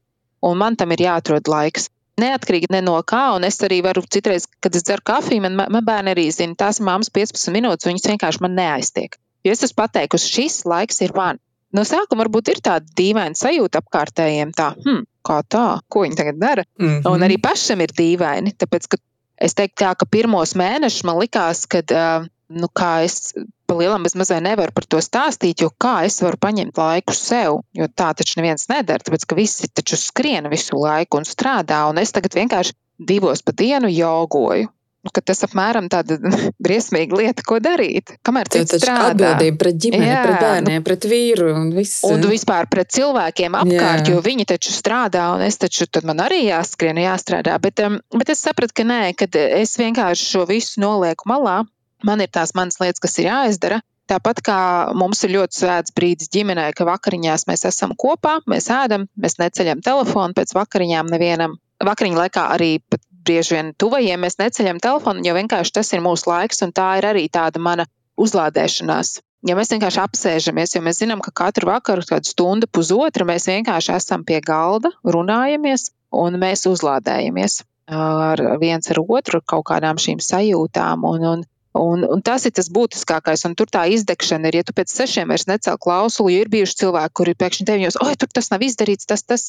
un man tam ir jāatrod laiks neatkarīgi ne no kā. Un es arī varu citreiz, kad es dzeru kafiju, man, man bērni arī zina, tās māmas 15 minūtes, viņas vienkārši man neaiztiek. Jo es esmu pateikusi, šis laiks ir man. No sākuma varbūt ir tāda dīvaina sajūta apkārtējiem, tā, hmm, kā tā, ko viņi tagad dara. Mm -hmm. Un arī pašam ir dīvaini, tāpēc, ka es teiktu tā, ka pirmos mēnešus man likās, ka uh, nu, kā es pa lielam bez mazai nevaru par to stāstīt, jo kā es varu paņemt laiku sev, jo tā taču neviens nedara, tāpēc ka visi taču skrien visu laiku un strādā, un es tagad vienkārši divos pa dienu jogoju. Nu, tas apmēram tāda [laughs] briesmīga lieta, ko darīt. Kamēr tas ir atbildība pret ģimeni, Jā, pret bērniem, nu, pret vīru un visu. Un vispār pret cilvēkiem apkārt, Jā. jo viņi taču strādā, un es taču tad man arī jāskrien, jāstrādā. Bet, um, bet es sapratu, ka nē, kad es vienkārši šo visu nolieku malā man ir tās manas lietas, kas ir jāizdara. Tāpat kā mums ir ļoti svēts brīdis ģimenē, ka vakariņās mēs esam kopā, mēs ēdam, mēs neceļam telefonu pēc vakariņām nevienam. Vakariņu laikā arī pat bieži vien tuvajiem mēs neceļam telefonu, jo vienkārši tas ir mūsu laiks, un tā ir arī tāda mana uzlādēšanās. Ja mēs vienkārši apsēžamies, jo mēs zinām, ka katru vakaru, kādu stundu, pusotru, mēs vienkārši esam pie galda, runājamies un mēs uzlādējamies ar viens ar otru, kaut kādām šīm sajūtām. Un, un Un, un tas ir tas būtiskākais. Un tur tā izdegšana ir, ja tu pēc sešiem vairs necēl klausuli, jo ir bijuši cilvēki, kuri pēkšņi deviņos, oi, tur tas nav izdarīts, tas, tas.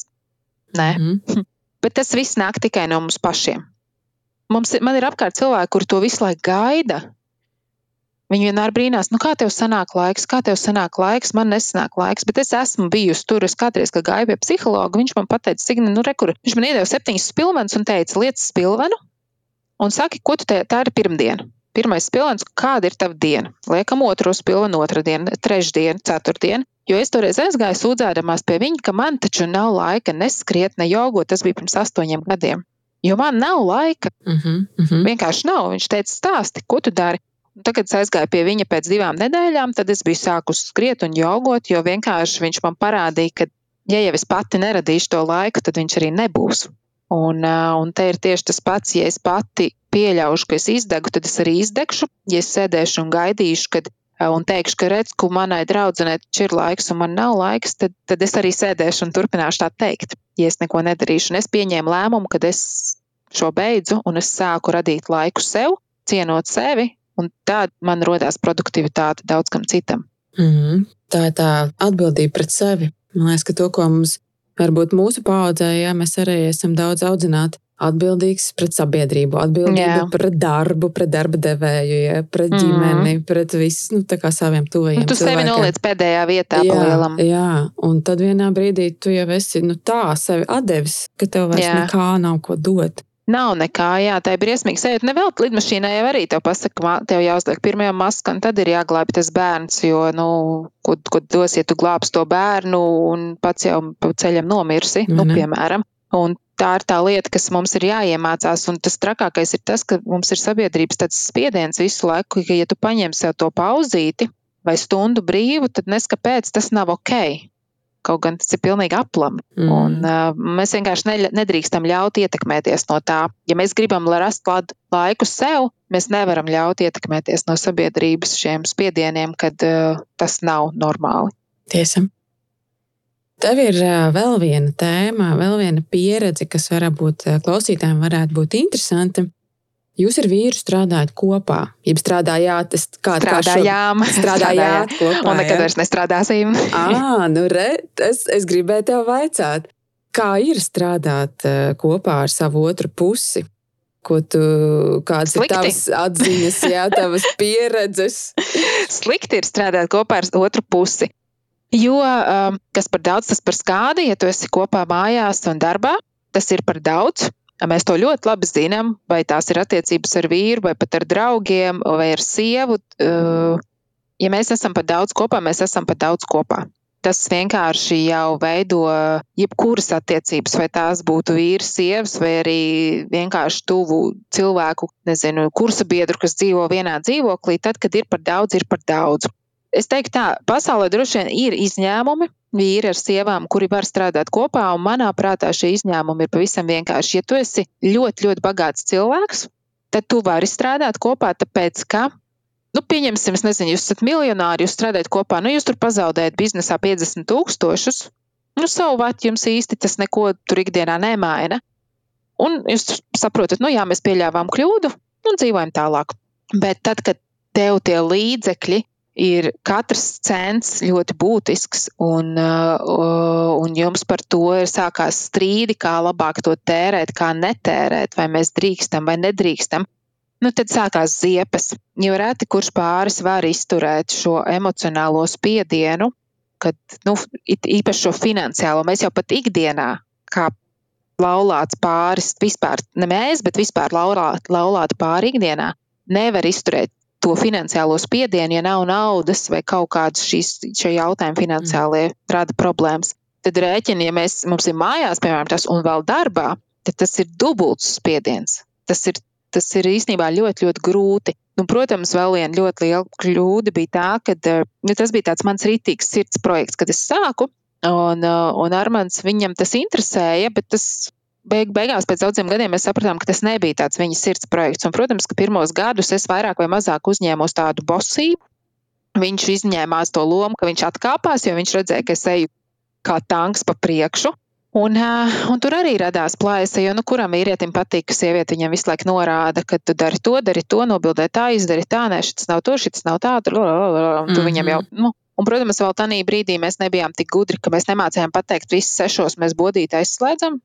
Nē, mm -hmm. [laughs] bet tas viss nāk tikai no mums pašiem. Mums man ir apkārt cilvēki, kuri to visu laiku gaida. Viņi vienmēr brīnās, nu, kā tev sanāk laiks, kā tev sanāk laiks, man nesanāk laiks. Bet es esmu bijusi tur, es kādreiz, gāju pie psihologa, viņš man teica, Signe, nu, rekur, viņš man iedeva septiņas spilvenas un teica, lietas spilvenu un saki, ko tu te, tā ir pirmdiena. Pirmais spilvens, kāda ir tava diena? Liekam, otru spilvenu, otra diena, trešdiena, ceturtdiena. Jo es toreiz aizgāju sūdzēdamās pie viņa, ka man taču nav laika neskriet, ne jogot. Tas bija pirms astoņiem gadiem. Jo man nav laika. Uh -huh, uh -huh. Vienkārši nav. Viņš teica, stāsti, ko tu dari. Un tagad es aizgāju pie viņa pēc divām nedēļām, tad es biju sākusi skriet un jogot, jo vienkārši viņš man parādīja, ka, ja jau es pati neradīšu to laiku, tad viņš arī nebūs. Un, un te ir tieši tas pats, ja es pati pieļaušu, ka es izdegu, tad es arī izdegšu. Ja es sēdēšu un gaidīšu, kad, un teikšu, ka redz, ka manai draudzenei ir laiks un man nav laiks, tad, tad es arī sēdēšu un turpināšu tā teikt, ja es neko nedarīšu. Un es pieņēmu lēmumu, ka es šo beidzu un es sāku radīt laiku sev, cienot sevi, un tad man rodās produktivitāte daudz kam citam. Mm -hmm. Tā ir tā atbildība pret sevi. Man liekas, ka to, ko mums varbūt mūsu paudzē, ja mēs arī esam daudz audzināti, atbildīgs pret sabiedrību, atbildība Jā. pret darbu, pret darba devēju, ja, pret mm. ģimeni, pret visu nu, saviem tuvajiem. Nu, tu cilvēkiem. sevi noliec pēdējā vietā, jā, palielam. Jā, un tad vienā brīdī tu jau esi nu, tā sevi atdevis, ka tev vairs jā. nekā nav ko dot. Nav nekā, jā, tā ir briesmīga sajūta. Nevēl lidmašīnai jau arī tev pasaka, ka tev jāuzliek pirmajā maska, un tad ir jāglābj tas bērns, jo, nu, ko, ko dos, ja tu glābsi to bērnu un pats jau pa ceļam nomirsi, nu, piemēram. Un tā ir tā lieta, kas mums ir jāiemācās. Un tas trakākais ir tas, ka mums ir sabiedrības spiediens visu laiku, ka, ja tu paņem sev to pauzīti vai stundu brīvu, tad neskapēc tas nav ok. Kaut gan tas ir pilnīgi aplami. Mm. Un, uh, mēs vienkārši ne, nedrīkstam ļaut ietekmēties no tā. Ja mēs gribam rast laiku sev, mēs nevaram ļaut ietekmēties no sabiedrības šiem spiedieniem, kad uh, tas nav normāli. Tiesa. Tev ir uh, vēl viena tēma, vēl viena pieredze, kas varbūt klausītājiem varētu būt interesanta. Jūs ar vīru strādājat kopā, jeb strādājāt, kā strādājām, [laughs] šo, strādājāt kopā. Un nekad vairs nestrādāsim. [laughs] à, nu re, es, es gribēju tev vaicāt, kā ir strādāt kopā ar savu otru pusi? Ko tu, kādas Slikti. ir tavas atziņas, jā, tavas [laughs] pieredzes? Slikti ir strādāt kopā ar otru pusi. Jo um, kas par daudz, tas par skādi, ja tu esi kopā mājās un darbā, tas ir par daudz. Mēs to ļoti labi zinām, vai tās ir attiecības ar vīru, vai pat ar draugiem, vai ar sievu. Eh, ja mēs esam pat daudz kopā, mēs esam pat daudz kopā. Tas vienkārši jau veido jebkuras attiecības, vai tās būtu vīrs, sievas, vai arī vienkārši tuvu cilvēku, nezinu, kursa biedru, kas dzīvo vienā dzīvoklī. Tad, kad ir par daudz, ir par daudz. Es teiktu, tā pasaulē droši vien ir izņēmumi, vīri ar sievām, kuri var strādāt kopā, un manā prātā šie izņēmumi ir pavisam vienkārši. Ja tu esi ļoti, ļoti bagāts cilvēks, tad tu vari strādāt kopā, tāpēc ka, nu, pieņemsim, es nezinu, jūs esat miljonāri, jūs strādājat kopā, nu, jūs tur pazaudējat biznesā 50 tūkstošus, nu, savu vatu jums īsti tas neko tur ikdienā nemaina. Un jūs saprotat, nu, jā, mēs pieļāvām kļūdu un dzīvojam tālāk. Bet tad, kad tev tie līdzekļi ir katrs cents ļoti būtisks, un, uh, un jums par to ir sākās strīdi, kā labāk to tērēt, kā netērēt, vai mēs drīkstam vai nedrīkstam. Nu, tad sākās ziepes, jo reti kurš pāris var izturēt šo emocionālo spiedienu, kad nu, īpaši šo finansiālo mēs jau pat ikdienā, kā laulāts pāris, vispār ne mēs, bet vispār laulāta laulāt pāri ikdienā, nevar izturēt to finansiālo spiedienu, ja nav naudas vai kaut kādas šīs, jautājumi finansiālie mm. rada problēmas. Tad rēķini, ja mēs, mums ir mājās, piemēram, tas un vēl darbā, tad tas ir dubults spiediens. Tas ir, tas ir īstenībā ļoti, ļoti grūti. Nu, protams, vēl viena ļoti liela kļūda bija tā, ka nu, tas bija tāds mans rītīgs sirds projekts, kad es sāku. Un, un Armāns viņam tas interesēja, bet tas beig, beigās, pēc daudziem gadiem, mēs sapratām, ka tas nebija tāds viņa sirds projekts. Un, protams, ka pirmos gadus es vairāk vai mazāk uzņēmos tādu bosību. Viņš izņēmās to lomu, ka viņš atkāpās, jo viņš redzēja, ka es eju kā tanks pa priekšu. Un, un tur arī radās plājas, jo nu, kuram vīrietim patīk, ka sieviete viņam visu laiku norāda, ka tu dari to, dari to, nobildē tā, izdari tā, nē, šis nav to, šis nav tā, tur, un tu mm -hmm. viņam jau, nu, Un, protams, vēl tajā brīdī mēs nebijām tik gudri, ka mēs nemācījām pateikt, visus sešos mēs bodīti aizslēdzam.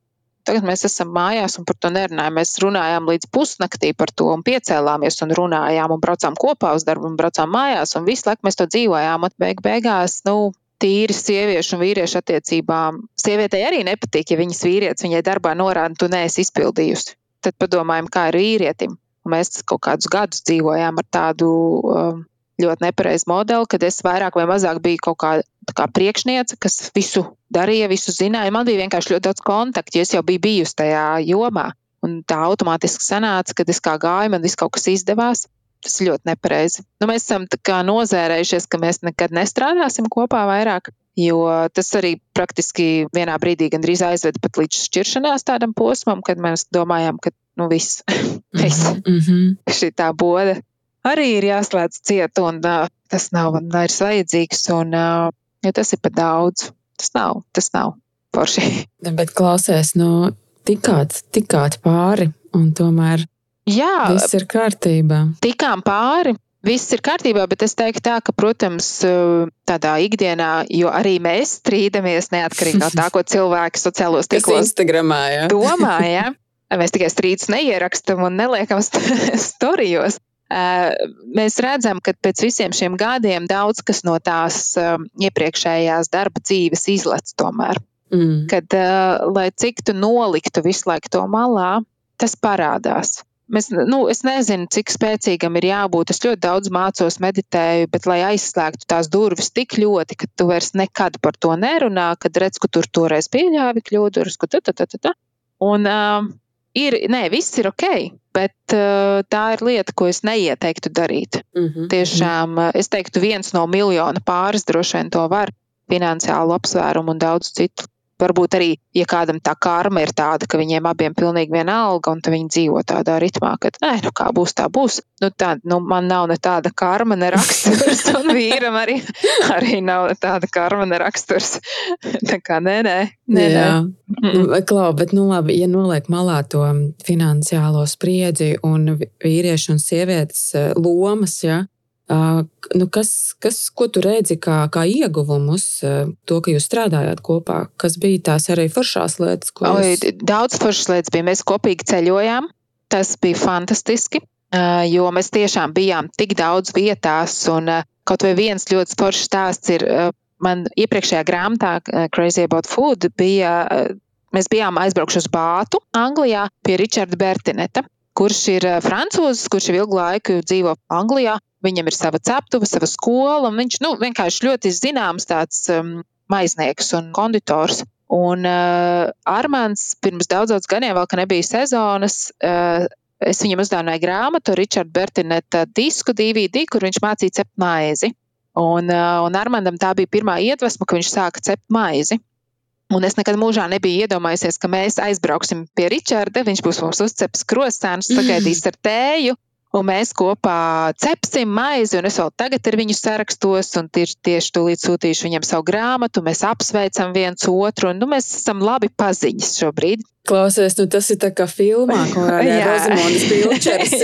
Tagad mēs esam mājās un par to nerunājam. Mēs runājām līdz pusnaktī par to un piecēlāmies un runājām un braucām kopā uz darbu un braucām mājās un visu laiku mēs to dzīvojām. Un beig beigās, nu, tīri sieviešu un vīriešu attiecībām. Sievietei arī nepatīk, ja viņas vīrietis viņai darbā norāda, tu neesi izpildījusi. Tad padomājam, kā ir vīrietim. Mēs kaut kādus gadus dzīvojām ar tādu um, ļoti nepareizu modeli, kad es vairāk vai mazāk biju kaut kā, kā priekšniece, kas visu darīja, visu zināja. Man bija vienkārši ļoti daudz kontaktu, jo es jau biju bijusi tajā jomā. Un tā automātiski sanāca, kad es kā gāju, man viss kaut kas izdevās. Tas ir ļoti nepareizi. Nu, mēs esam nozērējušies, ka mēs nekad nestrādāsim kopā vairāk, jo tas arī praktiski vienā brīdī gandrīz aizveda pat līdz šķiršanās tādam posmam, kad mēs domājām, ka nu, viss, viss. Mm -hmm. šī tā bode arī ir jāslēdz ciet, un uh, tas nav vairs vajadzīgs, un uh, ja tas ir par daudz. Tas nav, tas nav forši. [laughs] Bet klausies, nu, tikāt, tikāt pāri, un tomēr Jā, viss ir kārtībā. Tikām pāri. Viss ir kārtībā, bet es teiktu, tā, ka, protams, tādā ikdienā, jo arī mēs strīdamies neatkarīgi no tā, ko cilvēki sociālos tīklos Instagramā, ja? domā. Ja? Mēs tikai strīdus neierakstam un neliekam [laughs] storijos mēs redzam, ka pēc visiem šiem gadiem daudz kas no tās iepriekšējās darba dzīves izlec tomēr. Mm. Kad, lai cik tu noliktu visu laiku to malā, tas parādās. Mēs, nu, es nezinu, cik spēcīgam ir jābūt. Es ļoti daudz mācos, meditēju, bet, lai aizslēgtu tās durvis tik ļoti, ka tu vairs nekad par to nerunā, kad redz, ka tur toreiz pieļāvi kļūdu. Un, uh, ir, nē, viss ir ok, bet uh, tā ir lieta, ko es neieteiktu darīt. Mm -hmm. Tiešām, uh, es teiktu, viens no miljona pāris droši vien to var. finansiālu apsvērumu un daudz citu Varbūt arī, ja kādam tā karma ir tāda, ka viņiem abiem pilnīgi viena alga, un viņi dzīvo tādā ritmā, ka, nē, nu kā būs, tā būs. Nu, tā, nu, man nav ne tāda karma, ne raksturs, un [laughs] vīram arī, arī nav tāda karma, ne raksturs. [laughs] tā kā nē, nē. nē, nē. Nu, klau, bet, nu labi, ja noliek malā to finansiālo spriedzi un vīriešu un sievietes eh, lomas, ja, Nu, kas, kas, ko tu redzi kā, kā ieguvumus, to, ka jūs strādājāt kopā? Kas bija tās arī foršās lietas? Oi, jūs... Daudz foršas lietas bija. Mēs kopīgi ceļojām. Tas bija fantastiski, jo mēs tiešām bijām tik daudz vietās. Un kaut vai viens ļoti foršs stāsts ir man iepriekšējā grāmatā, Crazy About Food, bija. Mēs bijām aizbraukuši uz Bātu, Anglijā, pie Richarda Bertineta kurš ir francūzis, kurš jau ilgu laiku dzīvo Anglijā. Viņam ir sava ceptuve, sava skola, un viņš nu, vienkārši ļoti zināms tāds um, maiznieks un konditors. Un uh, Armāns pirms daudzos gadiem, vēl, kad nebija sezonas, uh, es viņam uzdāvināju grāmatu, Richarda Bertineta disku DVD, kur viņš mācīja cept maizi. Un, uh, un Armandam tā bija pirmā iedvesma, ka viņš sāka cept maizi. Un es nekad mūžā nebiju iedomājusies, ka mēs aizbrauksim pie Ričarda. Viņš būs mums uzceps krostānus, sagaidīs ar tēju, un mēs kopā cepsim maizi. Un es vēl tagad ar viņu sarakstos, un tieši, tieši tūlīt sūtīšu viņam savu grāmatu. Mēs apsveicam viens otru, un nu, mēs esam labi paziņas šobrīd. Klausies, nu tas ir tā kā filmā, [laughs] ko Rozamondas Pilčers.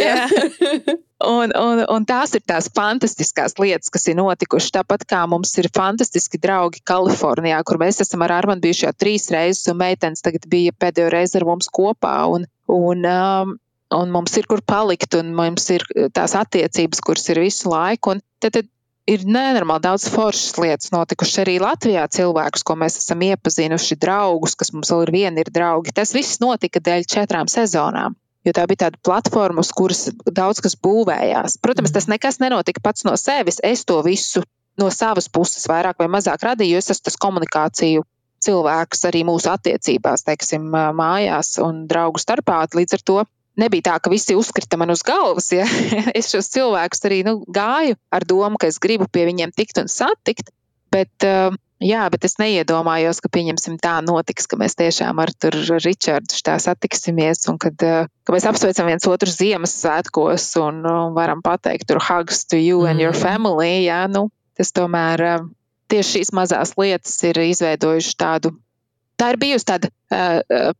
[laughs] un, un, un tās ir tās fantastiskās lietas, kas ir notikušas. Tāpat kā mums ir fantastiski draugi Kalifornijā, kur mēs esam ar Armanu bijuši jau trīs reizes, un meitenes tagad bija pēdējo reizi ar mums kopā. Un, un, um, un mums ir kur palikt, un mums ir tās attiecības, kuras ir visu laiku. Un tad, tad ir nenormāli daudz foršas lietas notikušas arī Latvijā. Cilvēkus, ko mēs esam iepazinuši, draugus, kas mums vēl ir vieni ir draugi. Tas viss notika dēļ četrām sezonām. Jo tā bija tāda platforma, uz kuras daudz kas būvējās. Protams, tas nekas nenotika pats no sevis. Es to visu no savas puses vairāk vai mazāk radīju, jo es esmu tas komunikāciju cilvēks arī mūsu attiecībās, teiksim, mājās un draugu starpā. Līdz ar to nebija tā, ka visi uzkrita man uz galvas. Ja? [laughs] es šos cilvēkus arī nu, gāju ar domu, ka es gribu pie viņiem tikt un satikt. Bet, uh, jā, bet es neiedomājos, ka tā notiks, ka mēs tiešām ar Ričardu tā satiksimies un kad, uh, ka mēs apsveicam viens otru Ziemassvētkos un uh, varam pateikt, tur hugs to you and your mm. family. Jā, nu, tas tomēr uh, tieši šīs mazās lietas ir izveidojušas tādu. Tā ir bijusi tāda uh,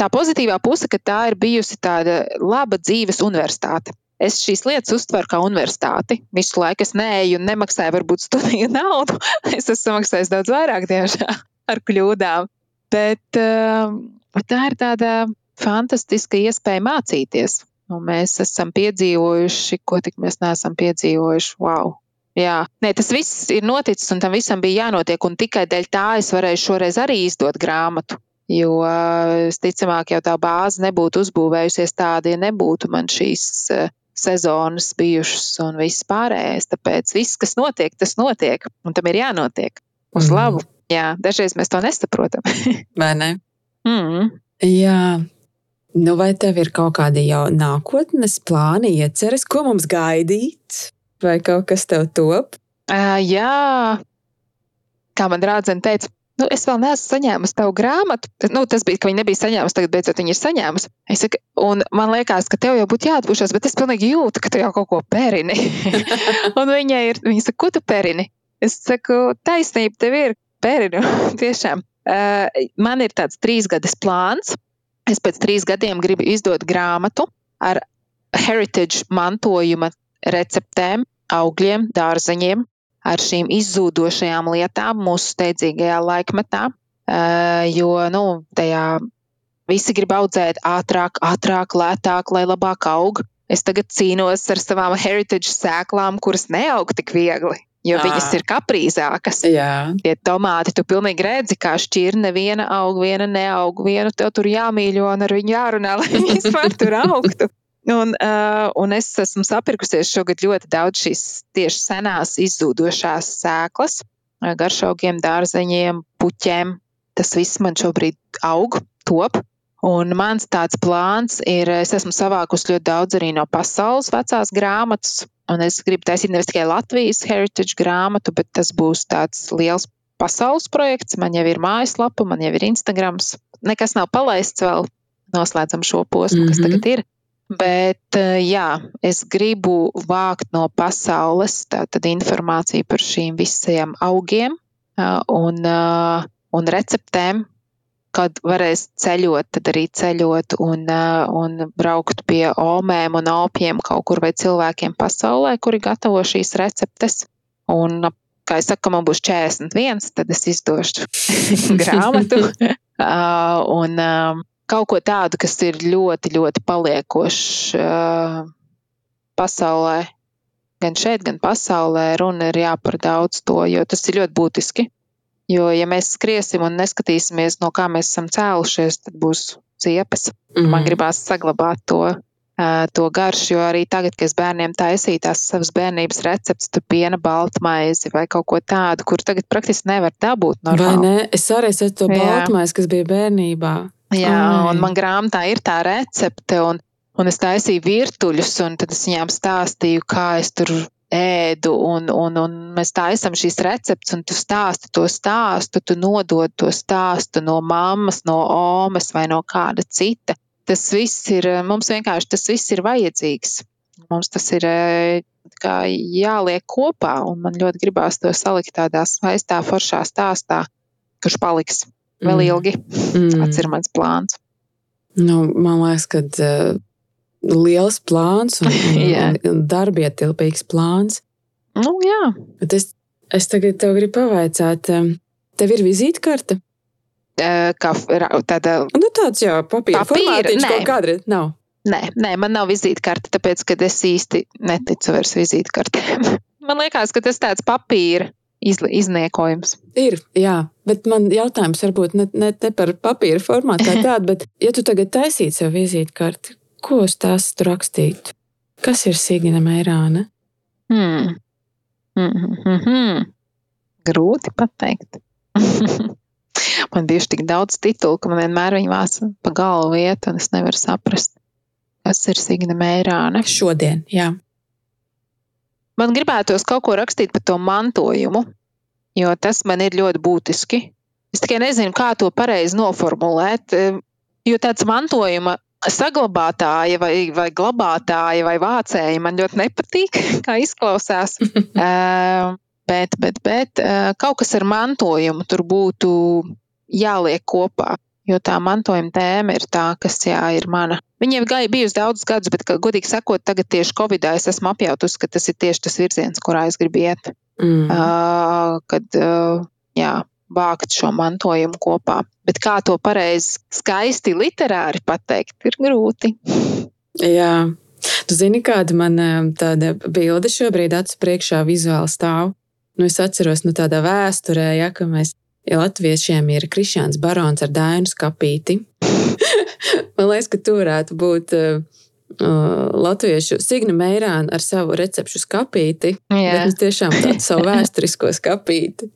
tā pozitīvā puse, ka tā ir bijusi tāda laba dzīves universitāte. Es šīs lietas uztveru kā universitāti. Visu laiku es neeju un nemaksāju varbūt studiju [laughs] naudu. es esmu samaksājis daudz vairāk, diemžēl, [laughs] ar kļūdām. Bet, uh, bet tā ir tāda fantastiska iespēja mācīties. Un mēs esam piedzīvojuši, ko tik mēs neesam piedzīvojuši. Wow! Jā, Nē, tas viss ir noticis, un tam visam bija jānotiek. Tikai dēļ tā es varēju šoreiz arī izdot grāmatu. Jo visticamāk, jau tā bāze nebūtu uzbūvējusies tāda, ja nebūtu man šīs sezonas bijušas un viss pārējais. Tāpēc viss, kas notiek, tas notiek, un tam ir jānotiek uz mm. labu. Jā, dažreiz mēs to nesaprotam. [laughs] Vai ne? Mm. Jā. Nu, vai tev ir kaut kādi jau nākotnes plāni, ieceres, ko mums gaidīt? Vai kaut kas tev top? Uh, jā, kā man draudzene teica, nu, es vēl neesmu saņēmusi tavu grāmatu. Nu, tas bija, ka viņa nebija saņēmusi, tagad beidzot viņa ir saņēmusi. Es saku, un man liekas, ka tev jau būtu jāatpūšas, bet es pilnīgi jūtu, ka tu jau kaut ko perini. [laughs] un viņa ir, viņa saka, ko tu perini? Es saku, taisnība tev ir perini. [laughs] Tiešām. Uh, man ir tāds trīs gadus plāns. Es pēc trīs gadiem gribu izdot grāmatu ar heritage mantojuma receptēm, augļiem, dārzeņiem, ar šīm izzūdošajām lietām mūsu steidzīgajā laikmetā, jo nu, tajā visi grib audzēt ātrāk, ātrāk, lētāk, lai labāk aug. Es tagad cīnos ar savām heritage sēklām, kuras neaug tik viegli. Jo à. viņas ir kaprīzākas. Jā. Tie tomāti, tu pilnīgi redzi, kā šķirne viena aug, viena neaug, vienu tev tur jāmīļo un ar viņu jārunā, lai [laughs] viņas var tur augtu. Un, uh, un es esmu sapirkusies šogad ļoti daudz šīs tieši senās izzūdošās sēklas, garšaugiem, dārzeņiem, puķiem. Tas viss man šobrīd aug, top. Un mans tāds plāns ir, es esmu savākusi ļoti daudz arī no pasaules vecās grāmatas, un es gribu taisīt nevis tikai Latvijas heritage grāmatu, bet tas būs tāds liels pasaules projekts, man jau ir mājaslapa, man jau ir Instagrams. Nekas nav palaists vēl, noslēdzam šo posmu, mm -hmm. kas mhm. tagad ir. Bet jā, es gribu vākt no pasaules tātad informāciju par šīm visiem augiem un, un receptēm, kad varēs ceļot, tad arī ceļot un, un braukt pie omēm un opiem kaut kur vai cilvēkiem pasaulē, kuri gatavo šīs receptes. Un kā es saku, man būs 41, tad es izdošu [laughs] grāmatu. [laughs] un kaut ko tādu, kas ir ļoti, ļoti paliekošs uh, pasaulē. Gan šeit, gan pasaulē runa ir jā par daudz to, jo tas ir ļoti būtiski. Jo, ja mēs skriesim un neskatīsimies, no kā mēs esam cēlušies, tad būs ciepes. Mm. Man gribās saglabāt to to garšu, jo arī tagad, kad es bērniem taisīju tās savas bērnības receptes, tur piena baltmaizi vai kaut ko tādu, kur tagad praktiski nevar dabūt normāli. Vai ne? Es arī esmu to baltmaizi, kas bija bērnībā. Jā, Ai. un man grāmatā ir tā recepte, un, un es taisīju virtuļus, un tad es viņām stāstīju, kā es tur ēdu, un, un, un mēs taisām šīs receptes, un tu stāsti to stāstu, tu nodod to stāstu no mammas, no omas vai no kāda cita tas viss ir, mums vienkārši tas viss ir vajadzīgs. Mums tas ir eh, jāliek kopā, un man ļoti gribās to salikt tādā skaistā, foršā stāstā, kurš paliks vēl mm. ilgi. Mm. Tas ir mans plāns. Nu, man liekas, ka uh, liels plāns un, un, [laughs] un darbietilpīgs plāns. Nu, jā. Bet es, es tagad tev gribu pavaicāt, tev ir vizītkarte? kā tāda. Nu, tāds jau papīra, papīra formātiņš kaut kāda nav. Nē, nē, man nav vizītkarte, tāpēc, ka es īsti neticu vairs vizītkartēm. [laughs] man liekas, ka tas tāds papīra izniekojums. Ir, jā, bet man jautājums varbūt ne, ne, ne par papīra formātu kā [laughs] tādu, bet ja tu tagad taisītu sev vizītkarti, ko uz tās tu rakstītu? Kas ir Sigina Meirāne? Hmm. Hmm, hmm. Grūti pateikt. [laughs] Man bieži tik daudz titulu, ka man vienmēr viņi vāc pa galvu iet, un es nevaru saprast, kas ir Signe Meirāne. Šodien, jā. Man gribētos kaut ko rakstīt par to mantojumu, jo tas man ir ļoti būtiski. Es tikai nezinu, kā to pareizi noformulēt, jo tāds mantojuma saglabātāja vai, vai glabātāja vai vācēja man ļoti nepatīk, [laughs] kā izklausās. uh, [laughs] bet, bet, bet kaut kas ar mantojumu tur būtu jāliek kopā. Jo tā mantojuma tēma ir tā, kas jā, ir mana. Viņa jau bijusi daudzus gadus, bet, godīgi sakot, tagad tieši Covid-19 es esmu apjautus, ka tas ir tieši tas virziens, kurā es gribu iet. Mm. Uh, kad, uh, jā, vākt šo mantojumu kopā. Bet kā to pareizi, skaisti literāri pateikt, ir grūti. Jā, tu zini, kāda man tāda bilde šobrīd acu priekšā vizuāli stāv. Nu, es atceros, nu, tādā vēsturē, ja, ka mēs Ja latviešiem ir Krišāns Barons ar Dainu skapīti, [laughs] man liekas, ka tu varētu būt uh, latviešu Signa Meirāna ar savu recepšu skapīti. Jā. Bet tiešām tādu savu [laughs] vēsturisko skapīti.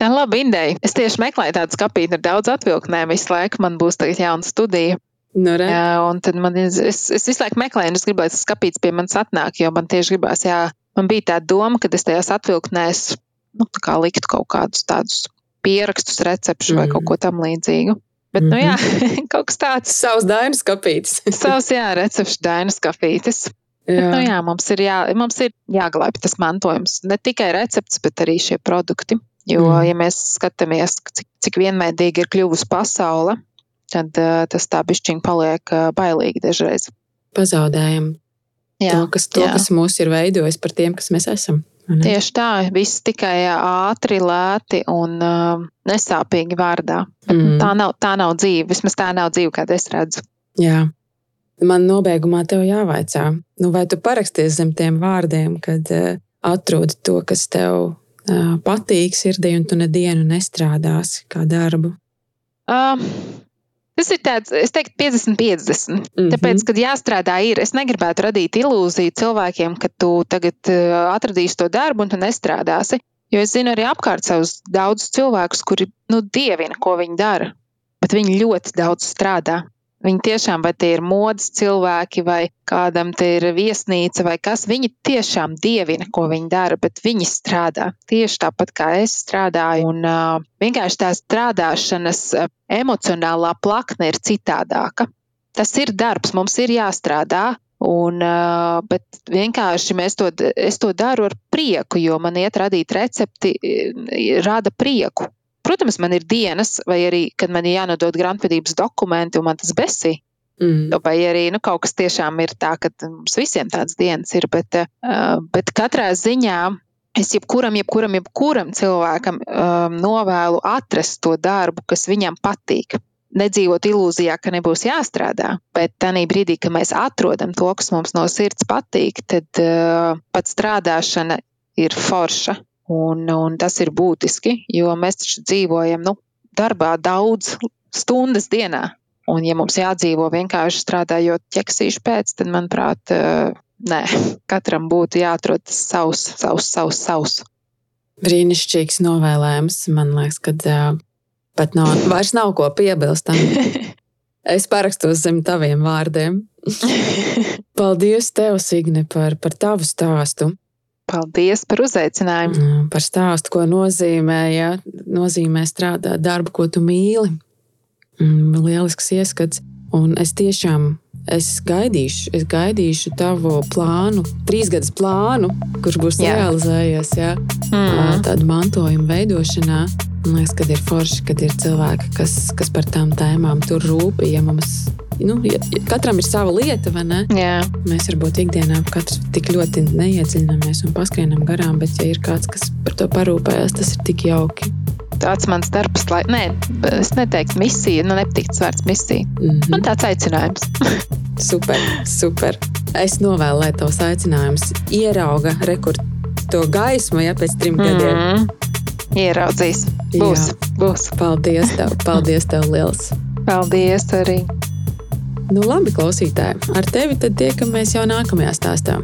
Tā ir laba ideja. Es tieši meklēju tādu skapīti ar daudz atvilktnēm. Visu laiku man būs tagad jauna studija. Nu, re. jā, un tad man, es, es visu laiku meklēju, un es gribēju, tas skapīts pie manis atnāk, jo man tieši gribās, jā, man bija tā doma, ka es tajās atvilktnēs, nu, kā liktu kaut kādus tādus pierakstus, recepšu mm. vai kaut ko tam līdzīgu. Bet, mm -hmm. nu jā, mhm. [laughs] kaut kas tāds. Savs dainas kapītis. [laughs] Savs, jā, recepšu dainas kapītis. Jā. Bet, nu jā, mums ir, jā, mums ir jāglābj tas mantojums. Ne tikai recepts, bet arī šie produkti. Jo, mm. ja mēs skatāmies, cik, cik vienveidīgi ir kļuvusi pasaule, tad uh, tas tā bišķiņ paliek uh, bailīgi dažreiz. Pazaudējam jā, to, kas, to, jā. kas mūs ir veidojis par tiem, kas mēs esam. Tieši tā, viss tikai ātri, lēti un uh, nesāpīgi vārdā. Mm. Tā, nav, tā nav dzīve, vismaz tā nav dzīve, kāda es redzu. Jā. Man nobeigumā tev jāvaicā, nu, vai tu paraksties zem tiem vārdiem, kad uh, atrodi to, kas tev uh, patīk sirdī, un tu nedienu nestrādāsi kā darbu? Uh, Tas ir tāds, es teiktu, 50-50. Mm -hmm. Tāpēc, kad jāstrādā, ir, es negribētu radīt ilūziju cilvēkiem, ka tu tagad uh, atradīsi to darbu un tu nestrādāsi. Jo es zinu arī apkārt savus daudzus cilvēkus, kuri nu, dievina, ko viņi dara, bet viņi ļoti daudz strādā. Viņi tiešām, vai tie ir modes cilvēki, vai kādam te ir viesnīca, vai kas, viņi tiešām dievina, ko viņi dara, bet viņi strādā tieši tāpat, kā es strādāju. Un uh, vienkārši tā strādāšanas emocionālā plakne ir citādāka. Tas ir darbs, mums ir jāstrādā, Un, uh, bet vienkārši to, es to daru ar prieku, jo man iet radīt recepti, rada prieku. Protams, man ir dienas, vai arī, kad man ir jānodod grāmatvedības dokumenti, un man tas besī. Mm. Vai arī nu, kaut kas tiešām ir tā, ka mums visiem tādas dienas ir, bet, uh, bet katrā ziņā es jebkuram, jebkuram, jebkuram cilvēkam um, novēlu atrast to darbu, kas viņam patīk. Nedzīvot ilūzijā, ka nebūs jāstrādā, bet tajā brīdī, kad mēs atrodam to, kas mums no sirds patīk, tad uh, pat strādāšana ir forša. Un, un tas ir būtiski, jo mēs taču dzīvojam nu, darbā daudz stundas dienā. Un, ja mums jādzīvo vienkārši strādājot ķeksīšu pēc, tad, manuprāt, eh, nē, [laughs] katram būtu jāatrod savs, savs, savs, savs. Brīnišķīgs novēlējums. Man liekas, ka uh, pat nav, vairs nav ko piebilst. [laughs] Es parakstos zem taviem vārdiem. [laughs] Paldies, tev, Signe, par, par tavu stāstu. Paldies par uzaicinājumu. Par stāstu, ko nozīmē, ja, nozīmē strādāt darbu, ko tu mīli. Mm, lielisks ieskats. Un es tiešām es gaidīšu, es gaidīšu tavu plānu, trīs gadus plānu, kurš būs jā. realizējies jā, mm. tādu mantojumu veidošanā. Man liekas, ka ir forši, kad ir cilvēki, kas, kas par tām tēmām tur rūpīgi. Ja mums nu, ja, katram ir sava lieta, vai ne? Jā. Mēs varbūt ikdienā katrs tik ļoti neiedziļināmies un paskrienam garām, bet, ja ir kāds, kas par to parūpējas, tas ir tik jauki. Tāds mans darbs, lai, nē, es neteiktu misija, nu nepatīk tas vārds misija. Mm -hmm. Man tāds aicinājums. [laughs] super, super. Es novēlu, lai tavs aicinājums ierauga rekord to gaismu, ja pēc trim mm -hmm. gadiem. Ieraudzīs. Būs, Jā. būs. Paldies tev, paldies tev liels. Paldies arī. Nu, labi, klausītāji, ar tevi tad tiekamies jau nākamajā stāstā.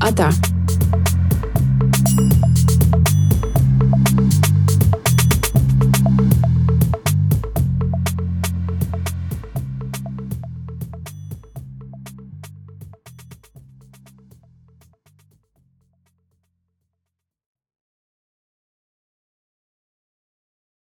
Atā!